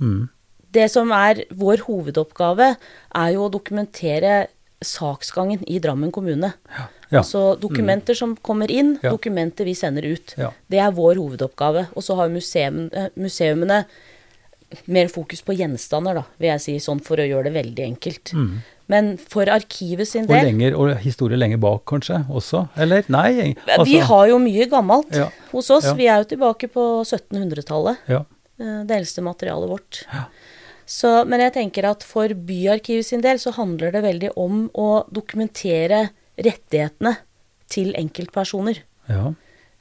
Mm. Det som er vår hovedoppgave, er jo å dokumentere saksgangen i Drammen kommune. Ja. Altså dokumenter som kommer inn, Ja. dokumenter vi sender ut. Ja. Det er vår hovedoppgave. Og så har museum, eh, museumene mer fokus på gjenstander, da, vil jeg si, sånn for å gjøre det veldig enkelt. Men for arkivet sin del Og lenger, og historie lenger bak kanskje også? Eller? Nei? Vi har jo mye gammelt Ja. hos oss. Ja. Vi er jo tilbake på 1700-tallet. ja. eh, Det eldste materialet vårt. Ja. Så, men jeg tenker at for Byarkivet sin del så handler det veldig om å dokumentere rettighetene til enkeltpersoner. ja.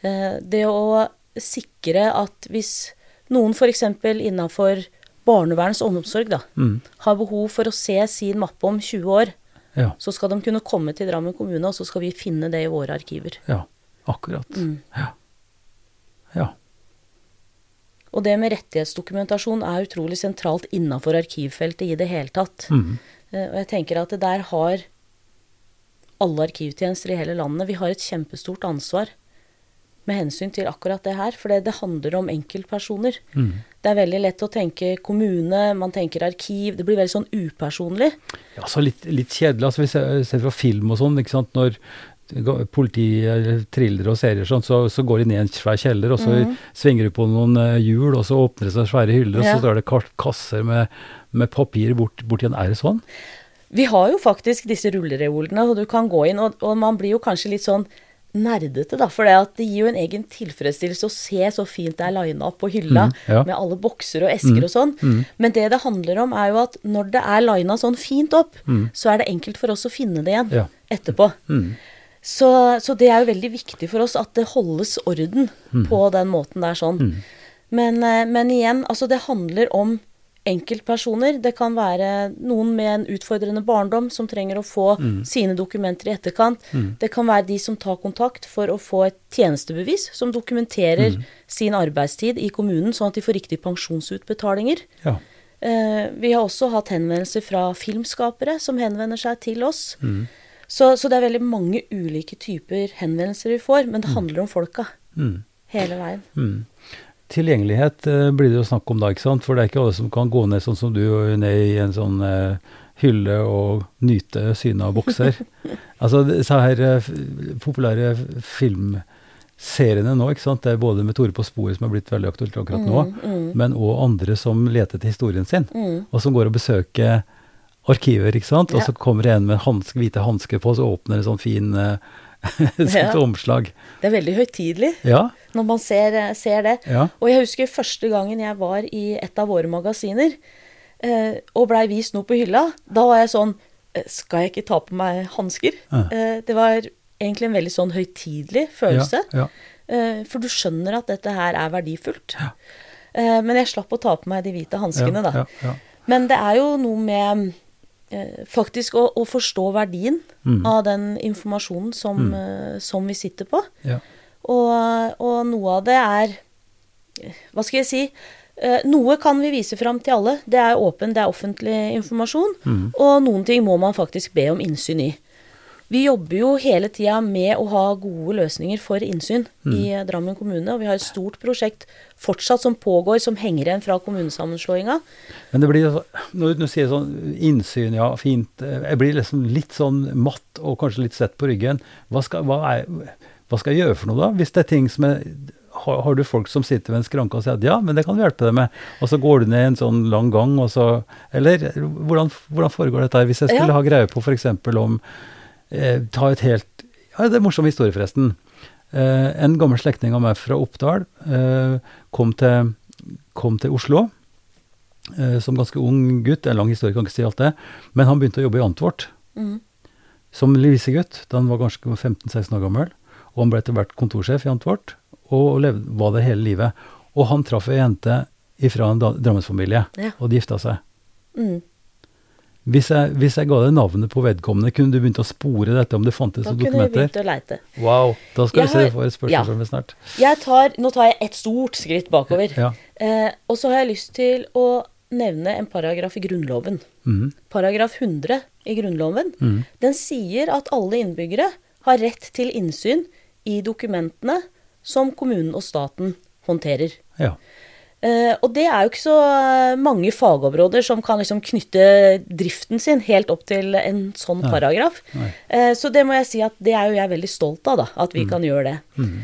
Eh, Det å sikre at hvis noen f.eks. innafor barneverns omsorg da, Mm. har behov for å se sin mappe om 20 år, Ja. så skal de kunne komme til Drammen kommune, og så skal vi finne det i våre arkiver. ja. Akkurat. Mm. Ja. ja. Og det med rettighetsdokumentasjon er utrolig sentralt innafor arkivfeltet i det hele tatt. Mm. Eh, Og jeg tenker at det der har alle arkivtjenester i hele landet Vi har et kjempestort ansvar med hensyn til akkurat det her. For det, det handler om enkeltpersoner. Mm. Det er veldig lett å tenke kommune, man tenker arkiv. Det blir veldig sånn upersonlig. Ja, så litt, litt kjedelig. altså Vi ser, ser fra film og sånn, ikke sant. Når politiet triller thrillere og serier sånn, så, så går de ned i en svær kjeller, og så svinger de på noen eh, hjul, og så åpner det seg svære hyller, og Ja. så står det ka- kasser med, med papir bort, bort. Er det sånn? Vi har jo faktisk disse rullereolene, og du kan gå inn, og, og man blir jo kanskje litt sånn nerdete, da. For det, gir jo en egen tilfredsstillelse å se så fint det er lina opp på hylla, Mm, ja. med alle bokser og esker og sånn. Men det det handler om, er jo at når det er lina sånn fint opp, så er det enkelt for oss å finne det igjen Ja. etterpå. Mm. Så, så det er jo veldig viktig for oss at det holdes orden Mm. på den måten der sånn. Men, eh, men igjen, altså det handler om enkeltpersoner. Det kan være noen med en utfordrende barndom som trenger å få Mm. sine dokumenter i etterkant. Det kan være de som tar kontakt for å få et tjenestebevis som dokumenterer Mm. sin arbeidstid i kommunen, sånn at de får riktige pensjonsutbetalinger. Ja. Eh, vi har også hatt henvendelser fra filmskapere som henvender seg til oss. Mm. Så, så det er veldig mange ulike typer henvendelser vi får, men det handler om folka Mm. hele veien. Mm. Tilgjengelighet eh, blir det jo snakk om da, ikke sant? For det er ikke alle som kan gå ned sånn som du, ned i en sånn eh, hylle og nyte synet av bokser. altså disse her eh, populære filmseriene nå, ikke sant. Det er både med Tore på sporet som er blitt veldig aktuelt akkurat nå, men òg andre som leter til historien sin, Mm. og som går og besøker arkiver, ikke sant. Og så kommer det en med hanske, hvite hansker på, og så åpner en sånn fin eh, sånt omslag. Det er veldig høytidelig Ja, når man ser, ser det. ja. Og jeg husker første gangen jeg var i et av våre magasiner eh, og blei vist noe på hylla. Da var jeg sånn eh, Skal jeg ikke ta på meg hansker? Ja. Eh, det var egentlig en veldig sånn høytidelig følelse. Eh, for du skjønner at dette her er verdifullt. Eh, men jeg slapp å ta på meg de hvite hanskene, da. Men det er jo noe med eh, faktisk å, å forstå verdien Mm. av den informasjonen som, eh, som vi sitter på. ja. Og, og noe av det er eh, Hva skal jeg si? Eh, noe kan vi vise fram til alle. Det er åpen, det er offentlig informasjon. Mm. Og noen ting må man faktisk be om innsyn i. Vi jobber jo hele tida med å ha gode løsninger for innsyn i Mm. i Drammen kommune. Og vi har et stort prosjekt fortsatt som pågår, som henger igjen fra kommunesammenslåinga. Men det blir Når du sier sånn innsyn, ja, fint. Jeg blir liksom litt sånn matt og kanskje litt svett på ryggen. Hva skal, hva, er, hva skal jeg gjøre for noe, da? Hvis det er ting som er har, har du folk som sitter ved en skranke og sier at ja, men det kan vi hjelpe deg med, og så går du ned en sånn lang gang, og så Eller hvordan, hvordan foregår dette her? Hvis jeg skulle Ja. ha greie på f.eks. om eh, Ta et helt Ja, det er en morsom historie, forresten. Eh, en gammel slektning av meg fra Oppdal eh, kom, til, kom til Oslo eh, som ganske ung gutt. En lang historie, kan ikke si alt det. Men han begynte å jobbe i Antwort Mm. som lisegutt da han var kanskje 15-16 år gammel. Og han ble etter hvert kontorsjef i Antwort, og levde, var det hele livet. Og han traff ei jente fra en drammensfamilie, Ja. og de gifta seg. Mm. Hvis jeg, hvis jeg ga deg navnet på vedkommende, kunne du begynt å spore dette om det fantes Da noen kunne vi begynt å leite. Wow, da skal Jeg vi se, har- får et spørsmål ja. fra meg snart. Jeg tar, nå tar jeg et stort skritt bakover. Ja. Eh, og så har jeg lyst til å nevne en paragraf i Grunnloven. Mm. Paragraf 100 i Grunnloven. Mm. Den sier at alle innbyggere har rett til innsyn i dokumentene som kommunen og staten håndterer. Ja. Eh, og det er jo ikke så eh, mange fagområder som kan liksom knytte driften sin helt opp til en sånn Nei. paragraf. Nei. Eh, så det må jeg si at det er jo jeg veldig stolt av, da, at Mm. vi kan gjøre det. Mm.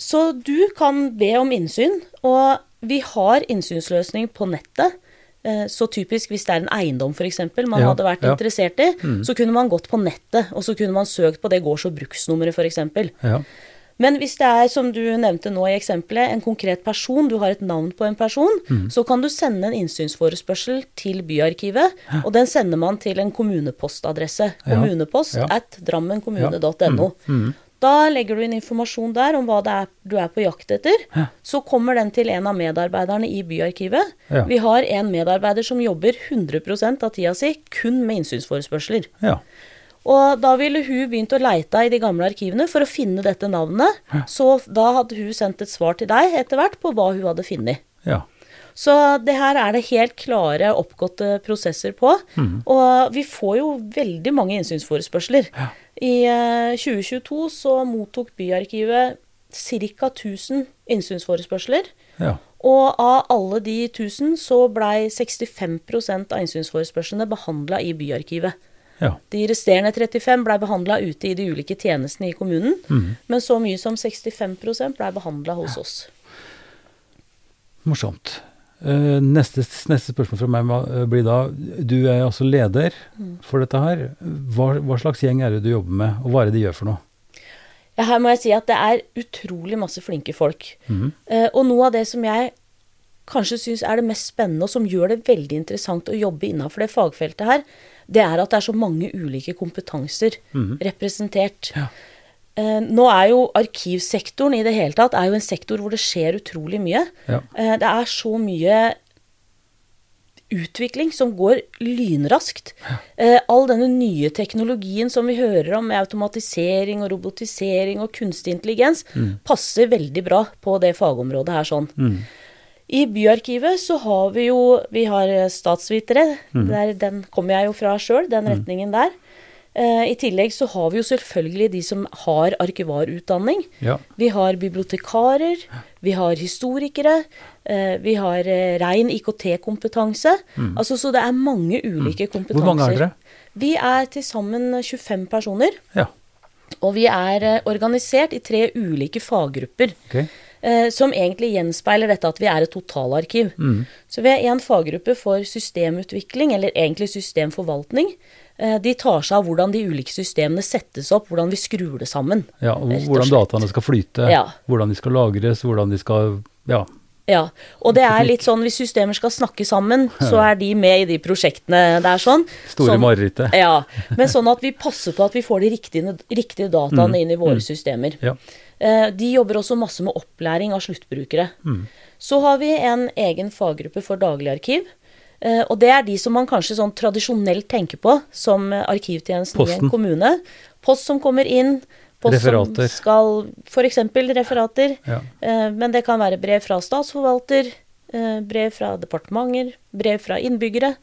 så du kan be om innsyn, og vi har innsynsløsning på nettet. Så typisk hvis det er en eiendom f.eks. man Ja, hadde vært ja. interessert i, så kunne man gått på nettet, og så kunne man søkt på det gårds- og bruksnummeret f.eks. Ja. Men hvis det er, som du nevnte nå i eksempelet, en konkret person, du har et navn på en person, Mm. så kan du sende en innsynsforespørsel til Byarkivet, og den sender man til en kommunepostadresse. Kommunepost Ja. at drammenkommune.no. Mm. Da legger du inn informasjon der om hva det er du er på jakt etter. Ja. Så kommer den til en av medarbeiderne i Byarkivet. Ja. Vi har en medarbeider som jobber 100 av tida si kun med innsynsforespørsler. Ja. Og da ville hun begynt å leite i de gamle arkivene for å finne dette navnet. Så da hadde hun sendt et svar til deg etter hvert på hva hun hadde funnet. Ja. Så det her er det helt klare, oppgåtte prosesser på. Og vi får jo veldig mange innsynsforespørsler. I eh, 2022 så mottok Byarkivet ca. 1000 innsynsforespørsler. Ja. Og av alle de 1000 så blei 65 av innsynsforespørslene behandla i Byarkivet. Ja. De resterende 35 blei behandla ute i de ulike tjenestene i kommunen, men så mye som 65% blei behandla hos oss. Morsomt. Eh, neste, neste spørsmål fra meg eh, blir da Du er altså leder for dette her. Hva, hva slags gjeng er det du jobber med, og hva er det de gjør for noe? Ja, her må jeg si at det er utrolig masse flinke folk. Mm. og noe av det som jeg kanskje syns er det mest spennende, og som gjør det veldig interessant å jobbe innafor det fagfeltet her, det er at det er så mange ulike kompetanser representert. Ja. Eh, nå er jo arkivsektoren i det hele tatt er jo en sektor hvor det skjer utrolig mye. Ja. Eh, det er så mye utvikling som går lynraskt. Eh, all denne nye teknologien som vi hører om med automatisering og robotisering og kunstig intelligens, passer veldig bra på det fagområdet her sånn. I Byarkivet så har vi jo Vi har statsvitere. statsvitere. Der, den kommer jeg jo fra sjøl, den retningen der. Eh, I tillegg så har vi jo selvfølgelig de som har arkivarutdanning. Ja. Vi har bibliotekarer, vi har historikere, eh, vi har eh, rein IKT-kompetanse. Altså, så det er mange ulike kompetanser. Mm. Hvor mange er dere? Vi er til sammen 25 personer. Ja. Og vi er eh, organisert i tre ulike faggrupper. Ok. Eh, som egentlig gjenspeiler dette at vi er et totalarkiv. Mm. Så vi er en faggruppe for systemutvikling, eller egentlig systemforvaltning. Eh, de tar seg av hvordan de ulike systemene settes opp, hvordan vi skrur det sammen. ja og hvordan dataene skal flyte, Ja. hvordan de skal lagres, hvordan de skal Ja. Ja, og det er litt sånn hvis systemer skal snakke sammen, så er de med i de prosjektene. Det er sånn. Store Sånn- marerittet. Ja, men sånn at vi passer på at vi får de riktige, riktige dataene inn i våre systemer. Ja. Eh, De jobber også masse med opplæring av sluttbrukere. Så har vi en egen faggruppe for daglig-arkiv. Eh, Og det er de som man kanskje sånn tradisjonelt tenker på som arkivtjenesten i Posten. en kommune. Post som kommer inn. Post Referater. som skal F.eks. referater. Ja. Eh, Men det kan være brev fra statsforvalter, brev fra departementer, brev fra innbyggere.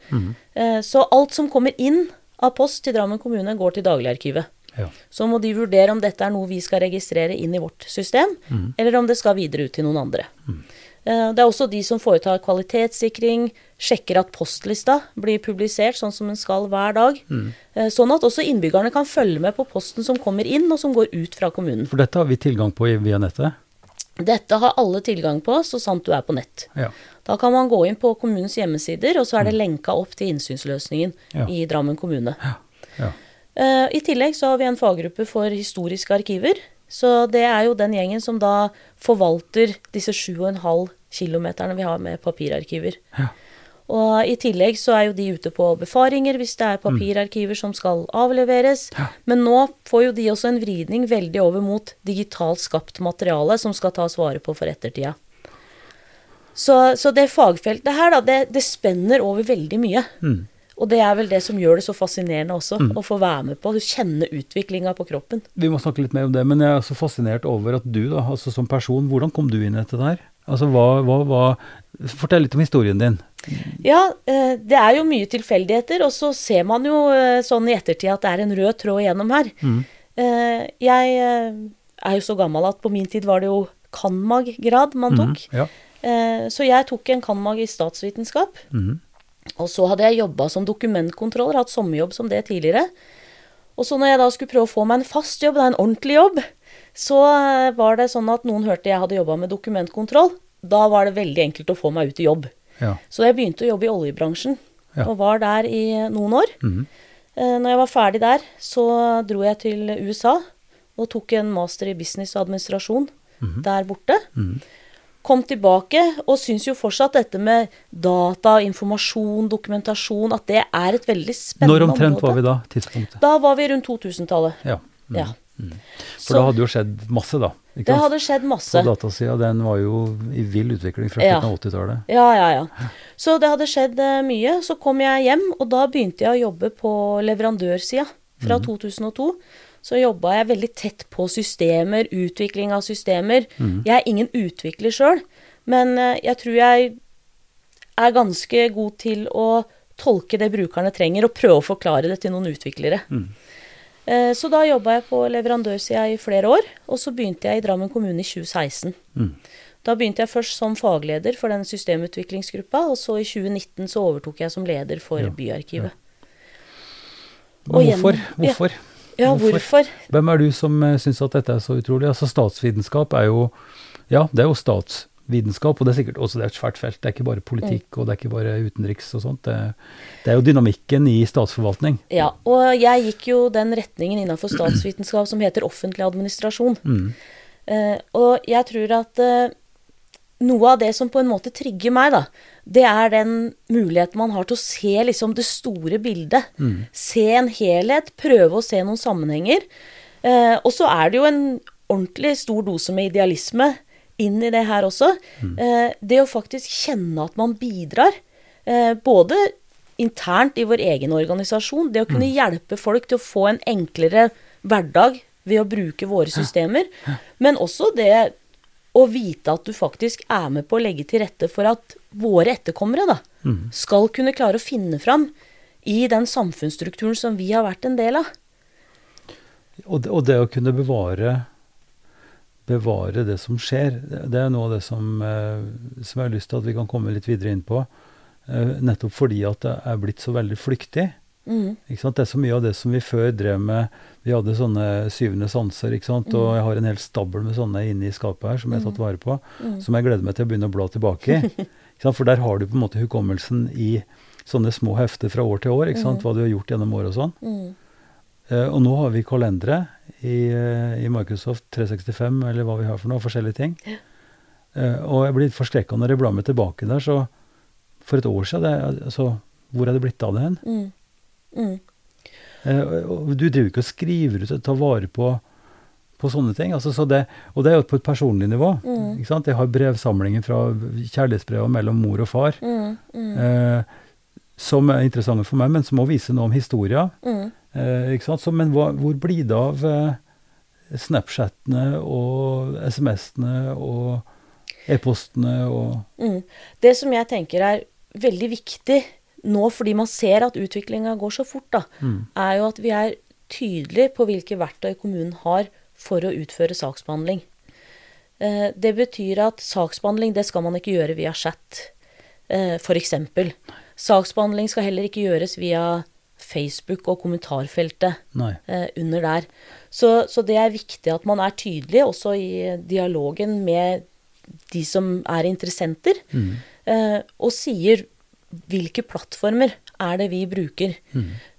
Eh, Så alt som kommer inn av post til Drammen kommune, går til dagligarkivet. Ja. Så må de vurdere om dette er noe vi skal registrere inn i vårt system, eller om det skal videre ut til noen andre. Mm. Det er også de som foretar kvalitetssikring, sjekker at postlista blir publisert sånn som den skal hver dag. Mm. Sånn at også innbyggerne kan følge med på posten som kommer inn, og som går ut fra kommunen. For dette har vi tilgang på via nettet. Dette har alle tilgang på, så sant du er på nett. Ja. Da kan man gå inn på kommunens hjemmesider, og så er det lenka opp til innsynsløsningen Ja. i Drammen kommune. ja. Eh, I tillegg så har vi en faggruppe for historiske arkiver. Så det er jo den gjengen som da forvalter disse 7,5 kilometerne vi har med papirarkiver. Ja. Og i tillegg så er jo de ute på befaringer hvis det er papirarkiver som skal avleveres. Men nå får jo de også en vridning veldig over mot digitalt skapt materiale som skal tas vare på for ettertida. Så, så det fagfeltet her, da, det, det spenner over veldig mye. Mm. Og det er vel det som gjør det så fascinerende også, å få være med på, kjenne utviklinga på kroppen. Vi må snakke litt mer om det, men jeg er så fascinert over at du, da, altså som person, hvordan kom du inn i dette der? Altså, hva, hva, hva Fortell litt om historien din. Ja, eh, det er jo mye tilfeldigheter, og så ser man jo eh, sånn i ettertid at det er en rød tråd igjennom her. Mm. Eh, Jeg er jo så gammel at på min tid var det jo cand.mag.-grad man tok. Mm, ja. Så jeg tok en cand.mag i statsvitenskap. Mhm. Og så hadde jeg jobba som dokumentkontroller, hatt sommerjobb som det tidligere. Og så når jeg da skulle prøve å få meg en fast jobb, er en ordentlig jobb, så eh, var det sånn at noen hørte jeg hadde jobba med dokumentkontroll. Da var det veldig enkelt å få meg ut i jobb. ja. Så jeg begynte å jobbe i oljebransjen, Ja. og var der i noen år. Mm -hmm. Når jeg var ferdig der, så dro jeg til USA og tok en master i business og administrasjon Mhm. der borte. Kom tilbake og syns jo fortsatt dette med data, informasjon, dokumentasjon, at det er et veldig spennende Når omtrent område. var vi da? Tidspunktet? Da var vi rundt 2000-tallet. Ja. Mm. Ja. For da hadde jo skjedd masse, da. Det hadde skjedd masse. På datasida, den var jo i vill utvikling fra Ja. slutten av 80-tallet. Ja, ja, ja. Så det hadde skjedd eh, mye. Så kom jeg hjem, og da begynte jeg å jobbe på leverandørsida. Fra 2002 så jobba jeg veldig tett på systemer, utvikling av systemer. Jeg er ingen utvikler sjøl, men eh, jeg tror jeg er ganske god til å tolke det brukerne trenger, og prøve å forklare det til noen utviklere. Mm. Så da jobba jeg på leverandørsida i flere år, og så begynte jeg i Drammen kommune i 2016. Mm. Da begynte jeg først som fagleder for den systemutviklingsgruppa, og så i 2019 så overtok jeg som leder for Ja, Byarkivet. Ja. Hvorfor? gjennom- Hvorfor? Ja, Hvorfor? hvorfor? Hvem er du som uh, syns at dette er så utrolig? Altså Statsvitenskap er jo Ja, det er jo statsvitenskap, og det er sikkert også det er et svært felt. Det er ikke bare politikk, og det er ikke bare utenriks og sånt. Det, det er jo dynamikken i statsforvaltning. Ja, og jeg gikk jo den retningen innafor statsvitenskap som heter offentlig administrasjon. Mm. Uh, og jeg tror at eh, noe av det som på en måte trigger meg, da, det er den muligheten man har til å se liksom det store bildet. Se en helhet, prøve å se noen sammenhenger. Eh, og så er det jo en ordentlig stor dose med idealisme inn i det her også. Eh, det å faktisk kjenne at man bidrar, eh, både internt i vår egen organisasjon, det å kunne hjelpe folk til å få en enklere hverdag ved å bruke våre systemer, men også det å vite at du faktisk er med på å legge til rette for at våre etterkommere da, skal kunne klare å finne fram i den samfunnsstrukturen som vi har vært en del av. Og, det, og det å kunne bevare bevare det som skjer, det, det er noe av det som, eh, som jeg har lyst til at vi kan komme litt videre inn på. Eh, nettopp fordi at det er blitt så veldig flyktig. Mm. Det er så mye av det som vi før drev med Vi hadde sånne syvende sanser, ikke sant? og jeg har en hel stabel med sånne inne i skapet her som jeg har tatt vare på, som jeg gleder meg til å begynne å bla tilbake i. For der har du på en måte hukommelsen i sånne små hefter fra år til år, ikke sant? hva du har gjort gjennom året og sånn. Mm. Eh, og nå har vi kalendere i, eh, i Microsoft 365, eller hva vi har for noe, forskjellige ting. Uh, og jeg blir litt forskrekka når jeg blar meg tilbake der, så for et år siden, det, altså, hvor er det blitt av det hen? Mm. Mm. Eh, du driver ikke og skriver ut og tar vare på, på sånne ting. Altså, så det, og det er jo på et personlig nivå. Mm. Jeg har brevsamlinger fra kjærlighetsbrevet mellom mor og far, Mm. Eh, som er interessante for meg, men som må vise noe om. Mm. Eh, ikke sant? Så, men hva, hvor blir det av Snapchatene og SMS-ene og e-postene og Mm. Det som jeg tenker er veldig viktig nå, fordi man ser at utviklinga går så fort, da, Mm. er jo at vi er tydelige på hvilke verktøy kommunen har for å utføre saksbehandling. Eh, det betyr at saksbehandling det skal man ikke gjøre via chat, eh, f.eks. Saksbehandling skal heller ikke gjøres via Facebook og kommentarfeltet Nei. eh, under der. Så, så det er viktig at man er tydelig også i dialogen med de som er interessenter, mm. og sier hvilke plattformer er det vi bruker.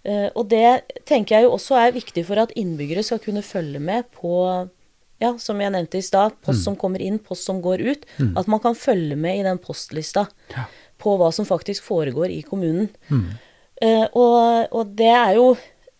Eh, og det tenker jeg jo også er viktig for at innbyggere skal kunne følge med på ja, som jeg nevnte i stad, post som kommer inn, post som går ut. At man kan følge med i den postlista på hva som faktisk foregår i kommunen. Uh, og, og det er jo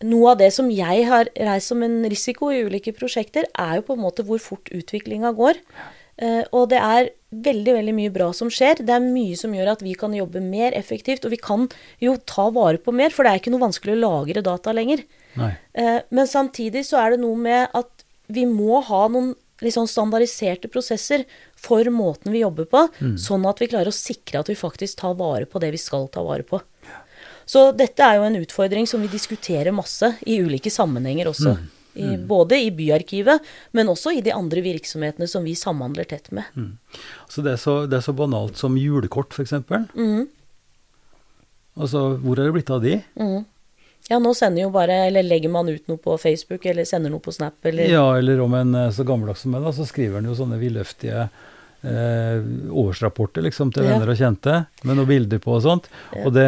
noe av det som jeg har reist som en risiko i ulike prosjekter, er jo på en måte hvor fort utviklinga går. Eh, og det er veldig veldig mye bra som skjer. Det er mye som gjør at vi kan jobbe mer effektivt, og vi kan jo ta vare på mer, for det er ikke noe vanskelig å lagre data lenger. Nei. Eh, men samtidig så er det noe med at vi må ha noen litt sånn standardiserte prosesser for måten vi jobber på, sånn at vi klarer å sikre at vi faktisk tar vare på det vi skal ta vare på. Så dette er jo en utfordring som vi diskuterer masse i ulike sammenhenger også. I, Både i byarkivet, men også i de andre virksomhetene som vi samhandler tett med. Så det er så, det er så banalt som julekort, f.eks. Mm. Altså, hvor er det blitt av de? Mm. Ja, nå sender jo bare, eller legger man ut noe på Facebook, eller sender noe på Snap, eller Ja, eller om en er så gammeldags som meg, da, så skriver han jo sånne vidløftige eh, årsrapporter liksom, til venner og kjente, med noen bilder på og sånt. Og det,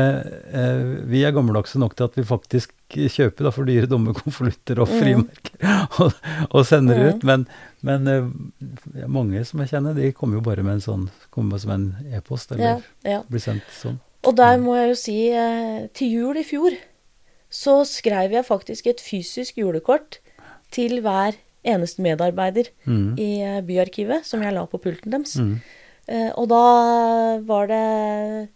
eh, vi er gammeldagse nok til at vi faktisk kjøper da, for dyre, dumme konvolutter og Mm. frimerker og, og sender Mm. ut. Men, men eh, mange som jeg kjenner, de kommer jo bare med en sånn, kommer som en e-post, ja, eller ja. blir sendt sånn. Og der må jeg jo si, eh, til jul i fjor så skrev jeg faktisk et fysisk julekort til hver eneste medarbeider Mm. i eh, byarkivet, som jeg la på pulten deres. Mm. Eh, og da var det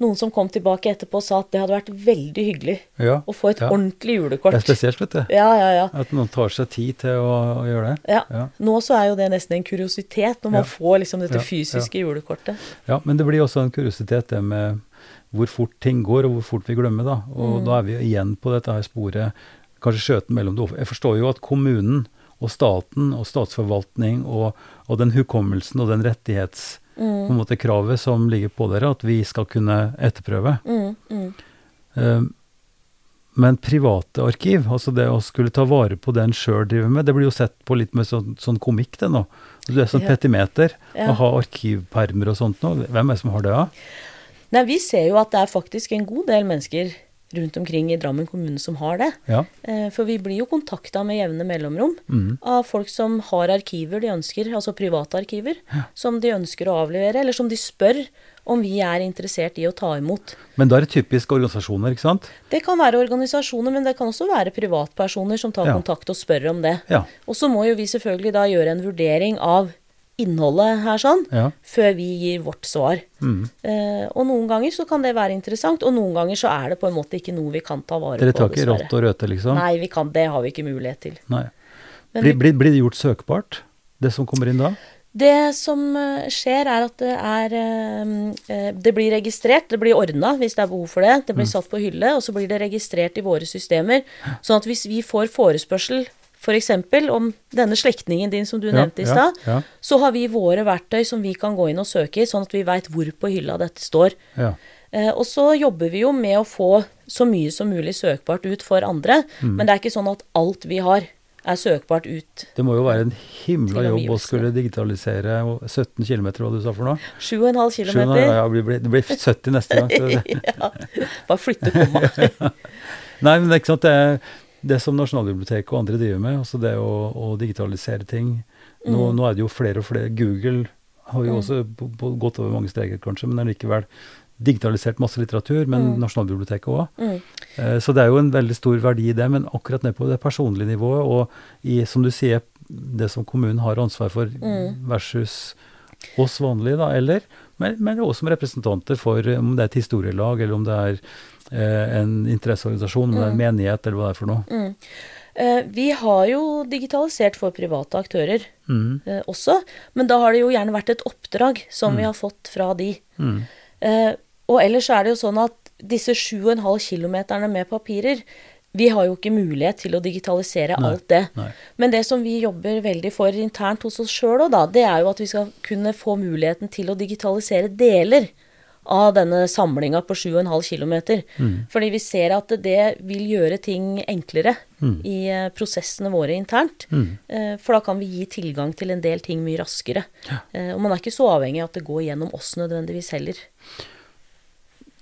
noen som kom tilbake etterpå og sa at det hadde vært veldig hyggelig Ja, å få et ja. ordentlig det er spesielt, vet du. Ja, ja, ja. At noen tar seg tid til å, å gjøre det. ja. Ja. Nå så er jo det nesten en kuriositet når man får liksom dette fysiske julekortet. Ja, men det blir også en kuriositet det med hvor fort ting går, og hvor fort vi glemmer, da. Og Mm. da er vi igjen på dette her sporet, kanskje skjøten mellom det. Jeg forstår jo at kommunen og staten og statsforvaltning og, og den hukommelsen og den rettighets Mm. som ligger på dere, at vi skal kunne etterprøve. Mm, mm. Eh, Men private arkiv, altså det å skulle ta vare på det en sjøl driver med, det blir jo sett på litt med sånn, sånn komikk, det nå. Du er sånn Ja. petimeter, Ja. å ha arkivpermer og sånt nå. Hvem er det som har det, da? Nei, vi ser jo at det er faktisk en god del mennesker rundt omkring i Drammen kommune som har det. Ja. Eh, For vi blir jo kontakta med jevne mellomrom Mm. av folk som har arkiver de ønsker, altså private arkiver, som de ønsker å avlevere, eller som de spør om vi er interessert i å ta imot. Men da er det typisk organisasjoner, ikke sant? Det kan være organisasjoner, men det kan også være privatpersoner som tar Ja. kontakt og spør om det. Ja. Og så må jo vi selvfølgelig da gjøre en vurdering av innholdet her sånn, ja. før vi gir vårt svar. Mm. Eh, og noen ganger så kan det være interessant, og noen ganger så er det på en måte ikke noe vi kan ta vare Dere på, tar ikke rått og røte, liksom? Nei, vi kan, det har vi ikke mulighet til. Nei. Blir, blir, blir det gjort søkbart, det som kommer inn da? det som eh, skjer, er at det er eh, eh, Det blir registrert, det blir ordna hvis det er behov for det. Det blir satt på hylle, og så blir det registrert i våre systemer. Sånn at hvis vi får forespørsel f.eks. om denne slektningen din som du nevnte i ja, stad, Ja, så har vi våre verktøy som vi kan gå inn og søke i, sånn at vi veit hvor på hylla dette står. ja. Eh, og så jobber vi jo med å få så mye som mulig søkbart ut for andre, Mm. men det er ikke sånn at alt vi har er søkbart ut. Det må jo være en himla jobb å skulle digitalisere 17 km, hva du sa for noe? 7,5 Skjønner, km. ja, ja, det, blir, det blir 70 neste gang. Ja. Bare flytte komma. Nei, men det er ikke sant, det er det som Nasjonalbiblioteket og andre driver med, altså det å, å digitalisere ting. Nå, Mm. nå er det jo flere og flere. Google har jo Mm. også på, på, gått over mange streker, kanskje, men allikevel digitalisert masse litteratur, men Mm. Nasjonalbiblioteket òg. Mm. Eh, Så det er jo en veldig stor verdi i det, men akkurat ned på det personlige nivået, og i, som du sier, det som kommunen har ansvar for Mm. versus oss vanlige, da, eller, men, men også som representanter for om det er et historielag, eller om det er en interesseorganisasjon, men en menighet, eller hva det er for noe. Mm. Eh, vi har jo digitalisert for private aktører Mm. eh, også, men da har det jo gjerne vært et oppdrag som vi har fått fra de. Mm. Eh, og ellers er det jo sånn at disse 7,5 kilometerne med papirer, vi har jo ikke mulighet til å digitalisere Nei, alt det. nei. Men det som vi jobber veldig for internt hos oss sjøl òg, da, det er jo at vi skal kunne få muligheten til å digitalisere deler av denne samlinga på 7,5 km. Mm. Fordi vi ser at det vil gjøre ting enklere Mm. i eh, prosessene våre internt. Mm. Eh, For da kan vi gi tilgang til en del ting mye raskere. Ja. Og man er ikke så avhengig av at det går gjennom oss nødvendigvis heller.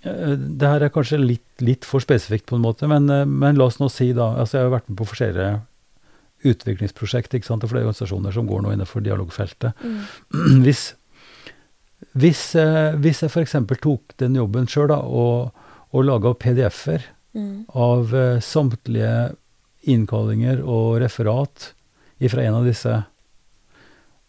Eh, Det her er kanskje litt, litt for spesifikt på en måte, men, eh, men la oss nå si da, altså jeg har vært med på forskjellige utviklingsprosjekt, ikke sant, og flere organisasjoner som går nå innenfor dialogfeltet. Hvis, hvis, eh, hvis jeg f.eks. tok den jobben sjøl og, og laga PDF-er Mm. av eh, samtlige innkallinger og referat fra en av disse,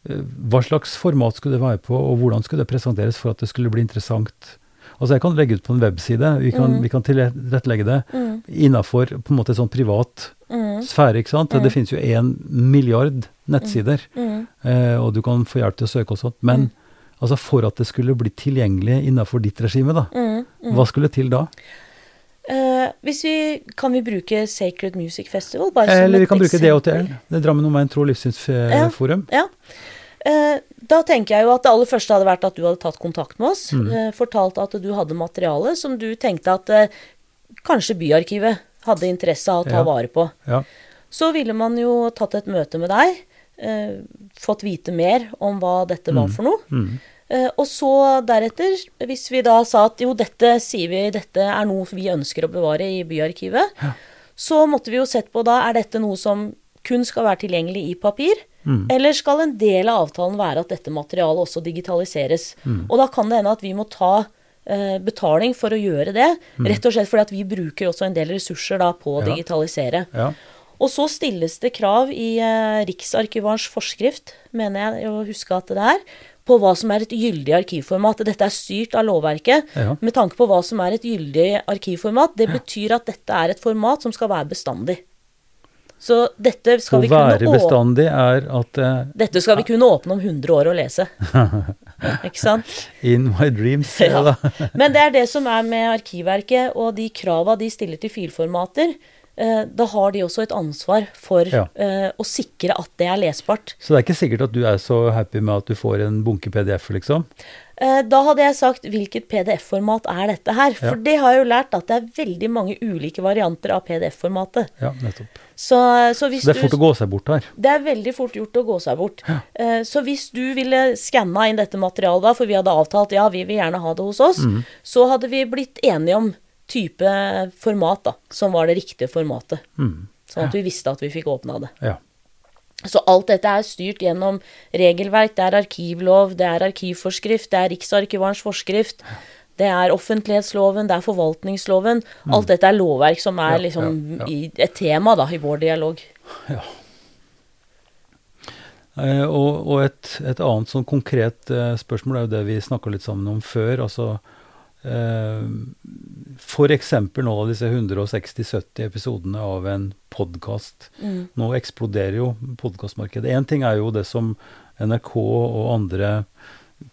eh, hva slags format skulle det være på, og hvordan skulle det presenteres for at det skulle bli interessant? Altså Jeg kan legge ut på en webside, vi kan, Mm. vi kan tilrettelegge det Mm. innafor på en måte sånn privat Mm. sfære. ikke sant? Mm. Det finnes jo én milliard nettsider, Mm. eh, og du kan få hjelp til å søke og sånt. Men Mm. Altså for at det skulle bli tilgjengelig innafor ditt regime, da, Mm. Mm. hva skulle til da? Uh, hvis vi, kan vi bruke Sacred Music Festival? Eller vi kan bruke? DHTL. Det Drammen Omegn Tro- og livssynsforum. Ja. Eh, da tenker jeg jo at det aller første hadde vært at du hadde tatt kontakt med oss. Mm. Uh, fortalt at du hadde materiale som du tenkte at kanskje Byarkivet hadde interesse av å ta Ja. vare på. Ja. Så ville man jo tatt et møte med deg, eh, fått vite mer om hva dette var for noe. Mm. Eh, og så deretter, hvis vi da sa at jo, dette sier vi, dette er noe vi ønsker å bevare i Byarkivet, så måtte vi jo sett på da, er dette noe som kun skal være tilgjengelig i papir, eller skal en del av avtalen være at dette materialet også digitaliseres? Og da kan det hende at vi må ta eh, betaling for å gjøre det, rett og slett fordi at vi bruker også en del ressurser da på å Ja. digitalisere. Ja. Og så stilles det krav i eh, Riksarkivarens forskrift, mener jeg å huske at det er, på hva som er et gyldig arkivformat. Dette er styrt av lovverket Ja. med tanke på hva som er et gyldig arkivformat. Det betyr at dette er et format som skal være bestandig. Så dette skal vi kunne er at uh, Dette skal vi kunne åpne om 100 år og lese. Ikke sant? In my dreams. Ja. Men det er det som er med Arkivverket, og de krava de stiller til filformater. Eh, da har de også et ansvar for Ja. eh, å sikre at det er lesbart. Så det er ikke sikkert at du er så happy med at du får en bunke PDF, liksom? Eh, da hadde jeg sagt hvilket PDF-format er dette her? For Ja. det har jeg jo lært at det er veldig mange ulike varianter av PDF-formatet. Ja, nettopp. Så, så hvis Så det er fort du å gå seg bort her. Det er veldig fort gjort å gå seg bort. Ja. Så hvis du ville skanna inn dette materialet da, for vi hadde avtalt ja, vi vil gjerne ha det hos oss, Mm. så hadde vi blitt enige om type format da, som var det riktige formatet. Mm. Sånn at vi visste at vi fikk åpna det. Ja. Så alt dette er styrt gjennom regelverk. Det er arkivlov, det er arkivforskrift, det er Riksarkivarens forskrift. Det er offentlighetsloven, det er forvaltningsloven. Alt dette er lovverk som er Mm. Ja, liksom ja, ja. i et tema da, i vår dialog. Eh, og og et, et annet sånn konkret eh, spørsmål er jo det vi snakka litt sammen om før. altså F.eks. nå av disse 160-70 episodene av en podkast. Nå eksploderer jo podkastmarkedet. Én ting er jo det som NRK og andre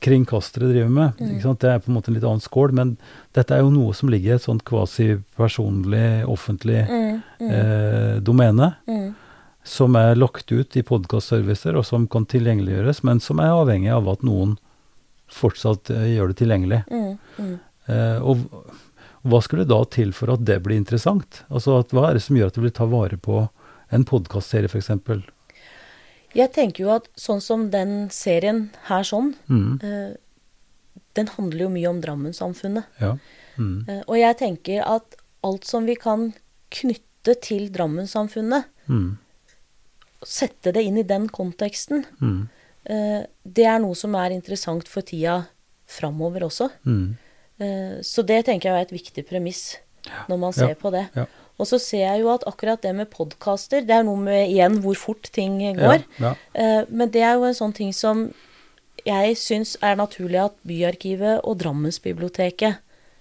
kringkastere driver med. Sant? Det er på en måte en litt annen skål, men dette er jo noe som ligger i et sånt kvasi-personlig, offentlig eh, domene Mm. som er lagt ut i podkastservicer, og som kan tilgjengeliggjøres, men som er avhengig av at noen fortsatt eh, gjør det tilgjengelig. Mm, mm. Eh, og, hva skulle da til for at det blir interessant? Altså at, Hva er det som gjør at du vil ta vare på en podkastserie, f.eks.? Jeg tenker jo at sånn som den serien her sånn, Mm, eh, den handler jo mye om Drammen-samfunnet. ja. Mm, Eh, og jeg tenker at alt som vi kan knytte til Drammen-samfunnet, mm, sette det inn i den konteksten, mm, eh, det er noe som er interessant for tida framover også. mm, så det tenker jeg er et viktig premiss når man ser Ja, på det. ja. Og så ser jeg jo at akkurat det med podkaster, det er noe med igjen hvor fort ting går. Ja, ja. Eh, men det er jo en sånn ting som jeg syns er naturlig at Byarkivet og Drammensbiblioteket,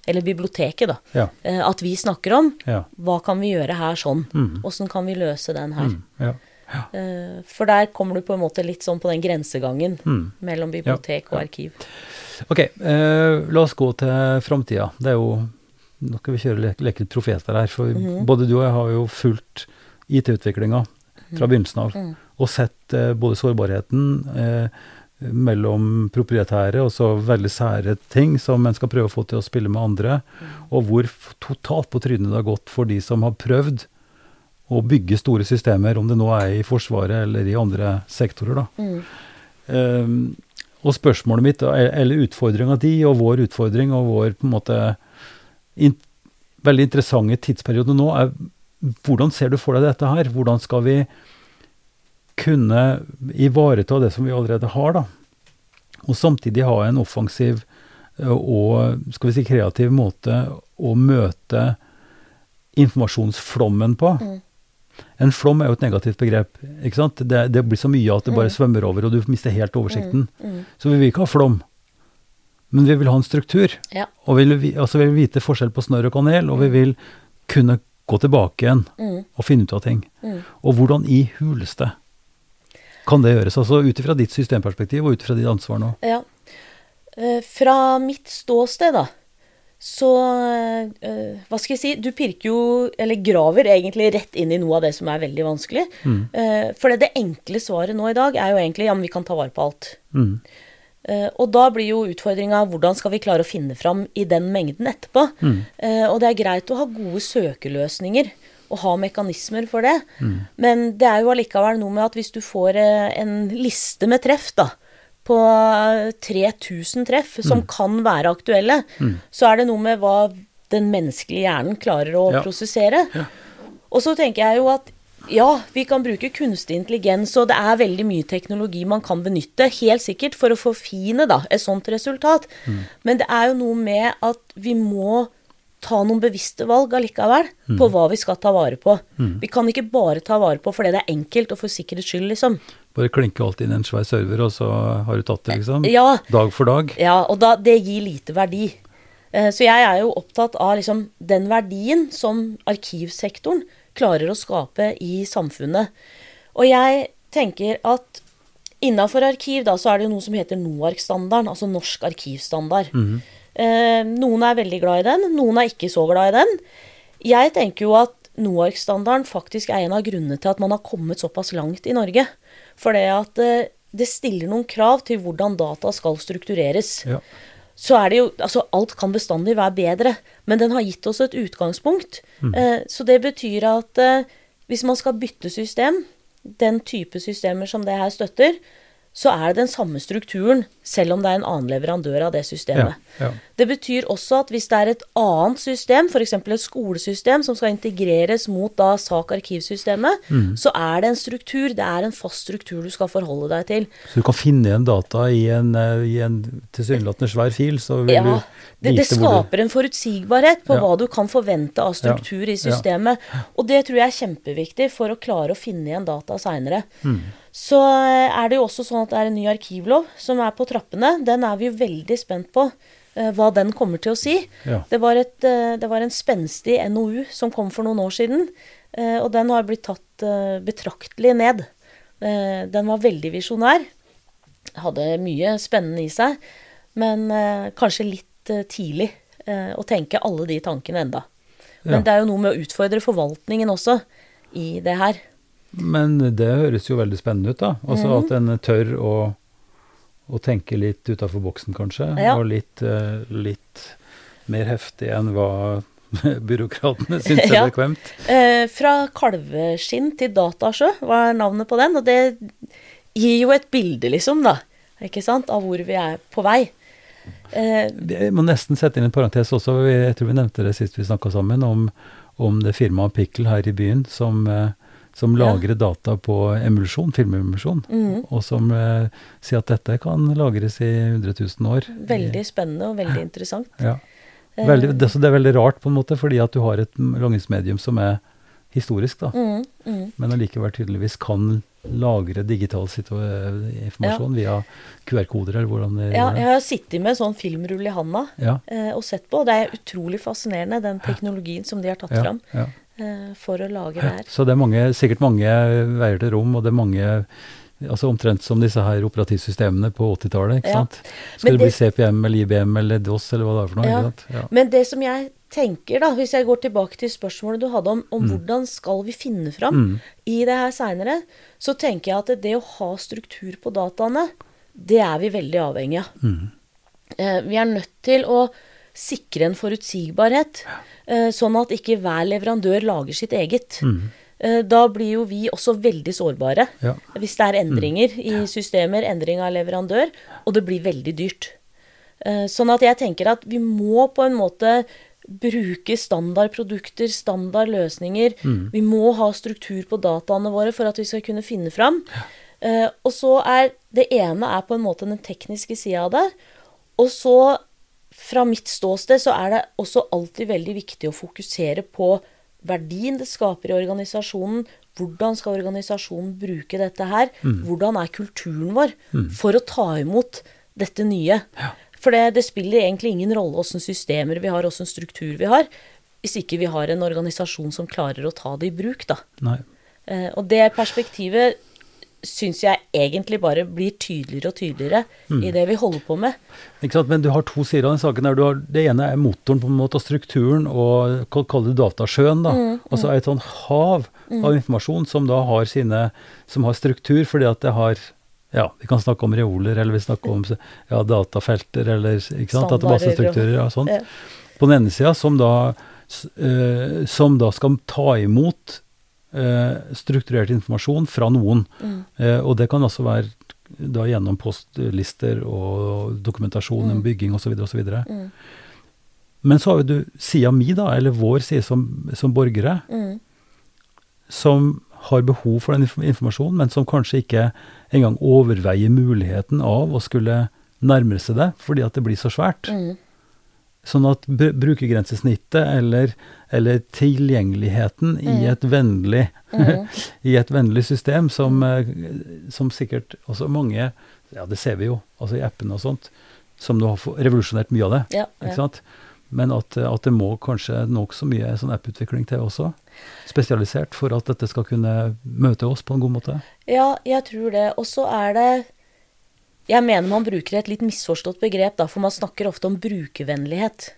eller biblioteket, da, ja, eh, at vi snakker om. ja. Hva kan vi gjøre her sånn? Mm. Åssen kan vi løse den her? Mm, ja. Eh, for der kommer du på en måte litt sånn på den grensegangen Mm. mellom bibliotek og arkiv. Ok, eh, la oss gå til framtida. Det er jo Nå skal vi kjøre le leke profeter her, for Mhm. både du og jeg har jo fulgt IT-utviklinga fra begynnelsen av, Mm. og sett eh, både sårbarheten eh, mellom proprietære og så veldig sære ting som en skal prøve å få til å spille med andre, og hvor totalt på trynet det har gått for de som har prøvd å bygge store systemer, om det nå er i Forsvaret eller i andre sektorer. da. Mm. Um, og spørsmålet mitt, eller utfordringa di og vår utfordring og vår på en måte in veldig interessante tidsperiode nå, er hvordan ser du for deg dette her? Hvordan skal vi kunne ivareta det som vi allerede har, da? Og samtidig ha en offensiv og skal vi si kreativ måte å møte informasjonsflommen på. Mm. En flom er jo et negativt begrep. ikke sant? Det, det blir så mye at det bare svømmer over, og du mister helt oversikten. Mm. Så vi vil ikke ha flom. Men vi vil ha en struktur. Ja. Og vi vil, altså vi vil vite forskjell på snørr og kanel, og vi vil kunne gå tilbake igjen Mm. og finne ut av ting. Mm. Og hvordan i huleste kan det gjøres? Altså ut ifra ditt systemperspektiv og ut ifra ditt ansvar nå. Ja. Eh, Fra mitt ståsted, da, så øh, Hva skal jeg si? Du pirker jo, eller graver egentlig rett inn i noe av det som er veldig vanskelig. Mm. Uh, for det, det, enkle svaret nå i dag er jo egentlig ja, men vi kan ta vare på alt. Mm. Uh, og da blir jo utfordringa hvordan skal vi klare å finne fram i den mengden etterpå. Mm. Uh, og det er greit å ha gode søkeløsninger og ha mekanismer for det. Mm. Men det er jo allikevel noe med at hvis du får en liste med treff, da, på 3000 treff som mm. kan være aktuelle, mm. så er det noe med hva den menneskelige hjernen klarer å ja. prosessere. Ja. Og så tenker jeg jo at ja, vi kan bruke kunstig intelligens, og det er veldig mye teknologi man kan benytte, helt sikkert, for å forfine da, et sånt resultat. Mm. Men det er jo noe med at vi må ta noen bevisste valg allikevel mm. på hva vi skal ta vare på. Mm. Vi kan ikke bare ta vare på fordi det er enkelt og for sikkerhets skyld, liksom. Bare klinke alt inn i en svær server, og så har du tatt det, liksom? Ja. Dag for dag? Ja, og da, det gir lite verdi. Eh, så jeg er jo opptatt av liksom den verdien som arkivsektoren klarer å skape i samfunnet. Og jeg tenker at innafor arkiv da, så er det jo noe som heter NOARK-standarden, altså Norsk arkivstandard. Mm eh, noen er veldig glad i den, noen er ikke så glad i den. Jeg tenker jo at NOARK-standarden faktisk er en av grunnene til at man har kommet såpass langt i Norge. For det at eh, det stiller noen krav til hvordan data skal struktureres. Ja. Så er det jo Altså, alt kan bestandig være bedre, men den har gitt oss et utgangspunkt. Mm. Eh, så det betyr at eh, hvis man skal bytte system, den type systemer som det her støtter, så er det den samme strukturen, selv om det er en annen leverandør av det systemet. Ja, ja. Det betyr også at hvis det er et annet system, f.eks. et skolesystem som skal integreres mot da sak-arkivsystemet, mm. så er det en struktur, det er en fast struktur du skal forholde deg til. Så du kan finne igjen data i en, eh, i en tilsynelatende svær fil, så vil ja, du vite det, det skaper en forutsigbarhet på hva du kan forvente av struktur i systemet. Og det tror jeg er kjempeviktig for å klare å finne igjen data seinere. Mm. Så eh, er det jo også sånn at det er en ny arkivlov som er på trappene. Den er vi jo veldig spent på uh, hva den kommer til å si. Ja. Det, var et, uh, det, var en spenstig NOU som kom for noen år siden, og den har blitt tatt betraktelig ned. den var veldig visjonær. Hadde mye spennende i seg, men kanskje litt tidlig å tenke alle de tankene enda. Men ja. det er jo noe med å utfordre forvaltningen også i det her. Men det høres jo veldig spennende ut, da. Altså mm. at en tør å, å tenke litt utafor boksen, kanskje. Ja. Og litt, uh, litt, mer heftig enn hva byråkratene syns er bekvemt. Eh, fra kalveskinn til datasjø var navnet på den. Og det gir jo et bilde, liksom, da. Ikke sant? Av hvor vi er på vei. Eh, jeg må nesten sette inn en parentes også. Jeg tror vi nevnte det sist vi snakka sammen, om, om det firmaet Pickle her i byen som eh, som lagrer data på emulsjon, filmemulsjon, mm. og som eh, sier at dette kan lagres i 100 000 år. Veldig spennende og veldig interessant. Ja. Veldig, det, så det er veldig rart, på en måte, fordi at du har et langingsmedium som er historisk, da. Mm, mm. Men allikevel tydeligvis kan lagre digital informasjon ja. via QR-koder, eller hvordan det Ja, jeg har sittet med sånn filmrull i handa ja. eh, og sett på, og det er utrolig fascinerende, den teknologien som de har tatt ja, fram. Eh, for å lage det her. Så det er mange, sikkert mange veier til rom, og det er mange altså Omtrent som disse her operativsystemene på 80-tallet. ikke ja. sant? Skal det, bli CPM eller IBM eller DOS eller hva det er for noe? Ja. ja. Men det som jeg tenker, da, hvis jeg går tilbake til spørsmålet du hadde om, om mm. hvordan skal vi finne fram mm. i det her seinere, så tenker jeg at det å ha struktur på dataene, det er vi veldig avhengig av. Mm. Eh, vi er nødt til å sikre en forutsigbarhet. Ja. Eh, sånn at ikke hver leverandør lager sitt eget. Mm. Eh, da blir jo vi også veldig sårbare ja. hvis det er endringer mm. i systemer, endring av leverandør, og det blir veldig dyrt. Eh, sånn at jeg tenker at vi må på en måte bruke standardprodukter, standardløsninger. Mm. Vi må ha struktur på dataene våre for at vi skal kunne finne fram. Ja. og så er det ene er på en måte den tekniske sida av det. Og så fra mitt ståsted så er det også alltid veldig viktig å fokusere på verdien det skaper i organisasjonen. Hvordan skal organisasjonen bruke dette her? Mm. Hvordan er kulturen vår mm. for å ta imot dette nye? Ja. For det, det, spiller egentlig ingen rolle åssen systemer vi har, åssen struktur vi har, hvis ikke vi har en organisasjon som klarer å ta det i bruk, da. Eh, og det perspektivet syns jeg egentlig bare blir tydeligere og tydeligere Mm. i det vi holder på med. Ikke sant? Men du har to sider av den saken. der. Du har, det ene er motoren på en måte, og strukturen, og kall det datasjøen. da. Og så er det et sånn hav av informasjon som da har sine, som har struktur, fordi at det har ja, Vi kan snakke om reoler, eller vi snakker om ja, datafelter, eller ikke sant, databasestrukturer og sånt. På den ene sida, som, da, eh, som da skal ta imot strukturert informasjon fra noen. Mm. Eh, og det kan også være da gjennom postlister og dokumentasjon om bygging osv. osv. Mm. Men så har jo du sida mi, da, eller vår side som, som borgere, Mm. som har behov for den informasjonen, men som kanskje ikke engang overveier muligheten av å skulle nærme seg det, fordi at det blir så svært. Mm. Sånn at br- brukergrensesnittet eller, eller tilgjengeligheten i Mm. et vennlig i et vennlig system som, eh, som sikkert også mange Ja, det ser vi jo, altså i appene og sånt, som nå har revolusjonert mye av det. Ja, Ikke ja. sant? Men at, at det må kanskje nokså mye sånn apputvikling til også, spesialisert, for at dette skal kunne møte oss på en god måte. ja, jeg tror det. Og så er det Jeg mener man bruker et litt misforstått begrep, da, for man snakker ofte om brukervennlighet.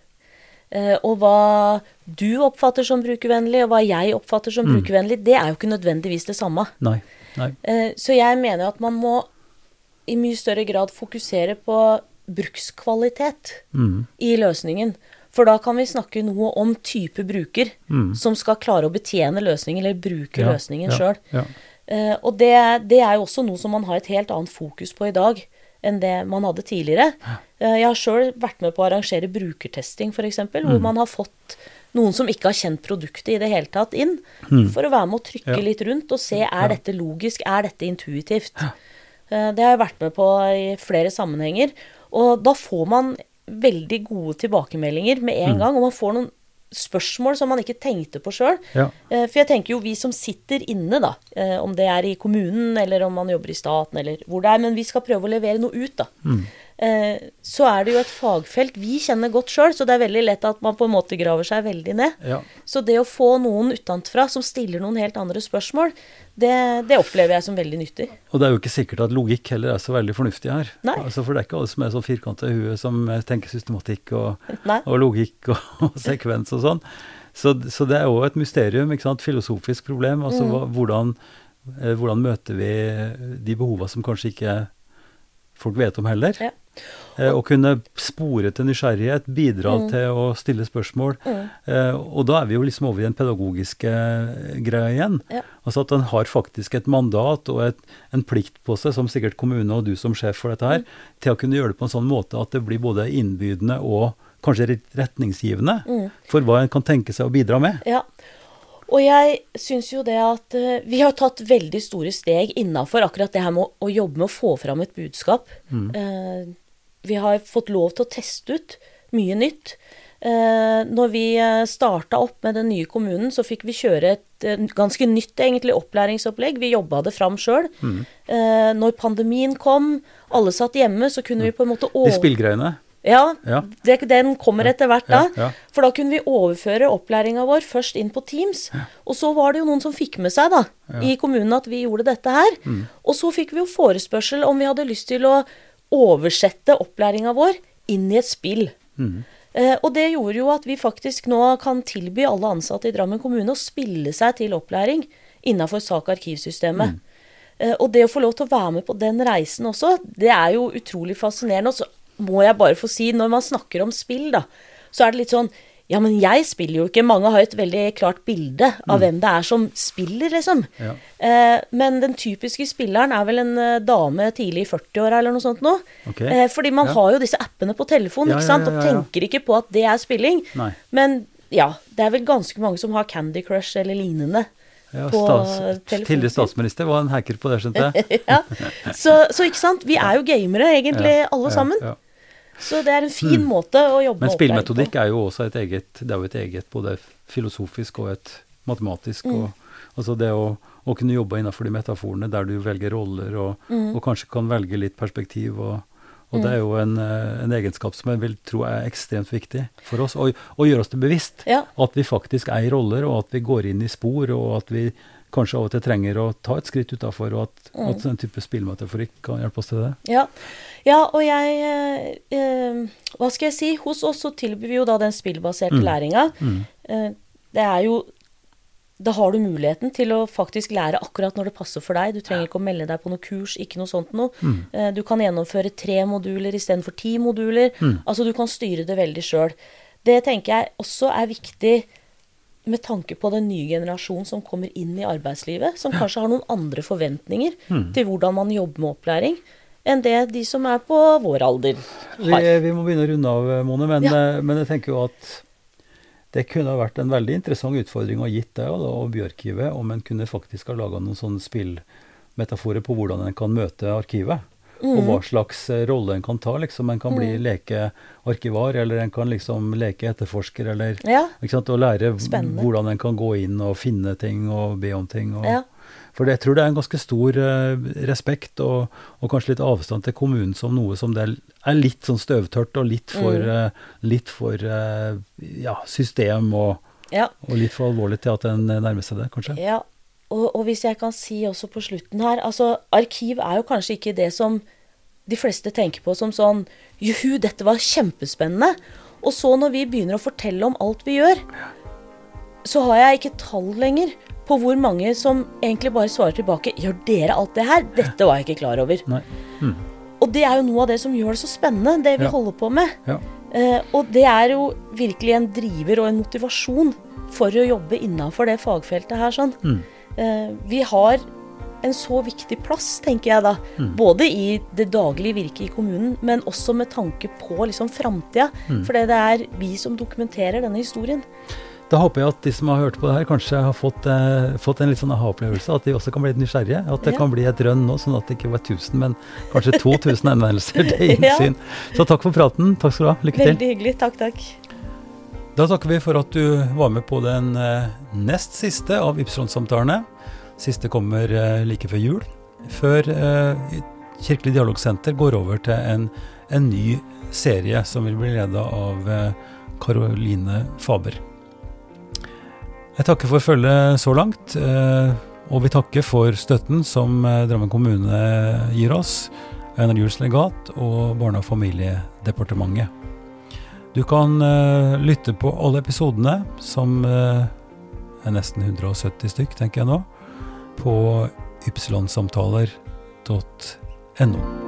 Eh, og hva du oppfatter som brukervennlig, og hva jeg oppfatter som Mm. brukervennlig, det er jo ikke nødvendigvis det samme. Nei. nei. Eh, Så jeg mener at man må i mye større grad fokusere på brukskvalitet Mm. i løsningen. For da kan vi snakke noe om type bruker Mm. som skal klare å betjene løsningen, eller bruke Ja, løsningen ja, sjøl. Ja. Eh, og det, det er jo også noe som man har et helt annet fokus på i dag enn det man hadde tidligere. Eh, jeg har sjøl vært med på å arrangere brukertesting, f.eks., Mm. hvor man har fått noen som ikke har kjent produktet i det hele tatt, inn. For å være med å trykke Mm. Ja. litt rundt og se er dette logisk, er dette intuitivt. Ja. Det har jeg vært med på i flere sammenhenger. Og da får man veldig gode tilbakemeldinger med Mm. en gang. Og man får noen spørsmål som man ikke tenkte på sjøl. Ja. For jeg tenker jo vi som sitter inne, da, eh, om det er i kommunen eller om man jobber i staten eller hvor det er, men vi skal prøve å levere noe ut, da. Eh, Så er det jo et fagfelt vi kjenner godt sjøl, så det er veldig lett at man på en måte graver seg veldig ned. Ja. Så det å få noen utenfra som stiller noen helt andre spørsmål, det, det opplever jeg som veldig nyttig. Og det er jo ikke sikkert at logikk heller er så veldig fornuftig her. Altså, for det er ikke alle som er så firkanta i huet som eh, tenker systematikk og, og logikk og, og sekvens og sånn. Så, så det er jo et mysterium, ikke sant? filosofisk problem. Altså Mm. hvordan, eh, hvordan møter vi de behova som kanskje ikke folk vet om heller? Ja. Eh, Å kunne spore til nysgjerrighet, bidra Mm. til å stille spørsmål. Eh, og da er vi jo liksom over i den pedagogiske eh, greia igjen. Ja. Altså at en har faktisk et mandat og et, en plikt på seg, som sikkert kommune og du som sjef for dette her, til å kunne gjøre det på en sånn måte at det blir både innbydende og kanskje ret- retningsgivende for hva en kan tenke seg å bidra med. Ja. Og jeg syns jo det at eh, vi har tatt veldig store steg innafor akkurat det her med å, å jobbe med å få fram et budskap. Eh, vi har fått lov til å teste ut mye nytt. Eh, når vi uh, starta opp med den nye kommunen, så fikk vi kjøre et eh, ganske nytt egentlig opplæringsopplegg. Vi jobba det fram sjøl. Eh, når pandemien kom, alle satt hjemme, så kunne vi på en måte De over... spillgreiene. Ja, Ja. Det, den kommer etter hvert da. Ja, ja. For da kunne vi overføre opplæringa vår først inn på Teams. Og så var det jo noen som fikk med seg da, i kommunen at vi gjorde dette her. Mm. Og så fikk vi jo forespørsel om vi hadde lyst til å oversette opplæringa vår inn i et spill. Mm. Eh, og det gjorde jo at vi faktisk nå kan tilby alle ansatte i Drammen kommune å spille seg til opplæring innafor sak- og arkivsystemet. Eh, og det å få lov til å være med på den reisen også, det er jo utrolig fascinerende. Og så må jeg bare få si, når man snakker om spill, da, så er det litt sånn ja, men jeg spiller jo ikke. Mange har et veldig klart bilde av hvem det er som spiller, liksom. Ja. Eh, men den typiske spilleren er vel en eh, dame tidlig i 40-åra eller noe sånt nå. Okay. Eh, fordi man Ja. har jo disse appene på telefonen, Ja, ikke sant, og tenker ikke på at det er spilling. Nei. Men ja, det er vel ganske mange som har Candy Crush eller lignende. Ja, på stats, tidligere statsminister var en hacker på det, skjønte jeg. ja. så, så ikke sant, vi er jo gamere egentlig alle sammen. Så det er en fin måte å jobbe Men med opplæring spillmetodikk er jo også et eget Det er jo et eget både filosofisk og et matematisk. Mm. Og, altså det å, å kunne jobbe innenfor de metaforene der du velger roller og, Mm. og kanskje kan velge litt perspektiv. Og, og det er jo en, eh, en egenskap som jeg vil tro er ekstremt viktig for oss. Og gjøre oss det bevisst. Ja. At vi faktisk er i roller, og at vi går inn i spor, og at vi kanskje av og til trenger å ta et skritt utafor, og at, mm. at en type spillmetaforikk kan hjelpe oss til det. Ja, ja og jeg eh, eh, Hva skal jeg si? Hos oss så tilbyr vi jo da den spillbaserte mm. læringa. Mm. Eh, det er jo da har du muligheten til å faktisk lære akkurat når det passer for deg. Du trenger ikke å melde deg på noe kurs, ikke noe sånt noe. Mm. Eh, du kan gjennomføre tre moduler istedenfor ti moduler. Mm. Altså du kan styre det veldig sjøl. Det tenker jeg også er viktig med tanke på den nye generasjonen som kommer inn i arbeidslivet, som kanskje har noen andre forventninger mm. til hvordan man jobber med opplæring, enn det de som er på vår alder har. Vi, vi må begynne å runde av, Mone, men, ja. Eh, men jeg tenker jo at det kunne ha vært en veldig interessant utfordring å ha gitt deg og Bjørkivet om en kunne faktisk ha laga noen sånne spillmetaforer på hvordan en kan møte arkivet. Mm. Og hva slags eh, rolle en kan ta. liksom En kan bli mm. lekearkivar, eller en kan liksom leke etterforsker, eller ja. ikke sant, Og lære Spennende. hvordan en kan gå inn og finne ting og be om ting. Og, ja. For jeg tror det er en ganske stor uh, respekt og, og, kanskje litt avstand til kommunen som noe som det er litt sånn støvtørt og litt for, mm. uh, litt for uh, ja, system og, ja. og, litt for alvorlig til at en nærmer seg det, kanskje. Ja, og, og, hvis jeg kan si også på slutten her altså Arkiv er jo kanskje ikke det som de fleste tenker på som sånn Juhu, dette var kjempespennende. Og så når vi begynner å fortelle om alt vi gjør, så har jeg ikke tall lenger på hvor mange som egentlig bare svarer tilbake Gjør dere alt det her? Dette var jeg ikke klar over. Mm. Og det er jo noe av det som gjør det så spennende, det vi ja. holder på med. Ja. Eh, og det er jo virkelig en driver og en motivasjon for å jobbe innafor det fagfeltet her. sånn. Mm. Eh, vi har en så viktig plass, tenker jeg da. Mm. Både i det daglige virket i kommunen, men også med tanke på liksom framtida. Mm. For det er vi som dokumenterer denne historien. Da håper jeg at de som har hørt på det her, kanskje har fått, eh, fått en litt sånn aha-opplevelse. At de også kan bli nysgjerrige. At det ja. kan bli et rønn nå, sånn at det ikke var 1000, men kanskje 2000 henvendelser til innsyn. Ja. Så takk for praten. Takk skal du ha. Lykke til. Veldig hyggelig. Takk, takk. Da takker vi for at du var med på den eh, nest siste av Ypsilon-samtalene. Siste kommer eh, like før jul. Før eh, Kirkelig dialogsenter går over til en, en ny serie som vil bli leda av Karoline Faber. Jeg takker for følget så langt, og vi takker for støtten som Drammen kommune gir oss, Einar Juels legat og Barne- og familiedepartementet. Du kan uh, lytte på alle episodene, som er nesten 170 stykk, tenker jeg nå, på ypsilonsamtaler.no.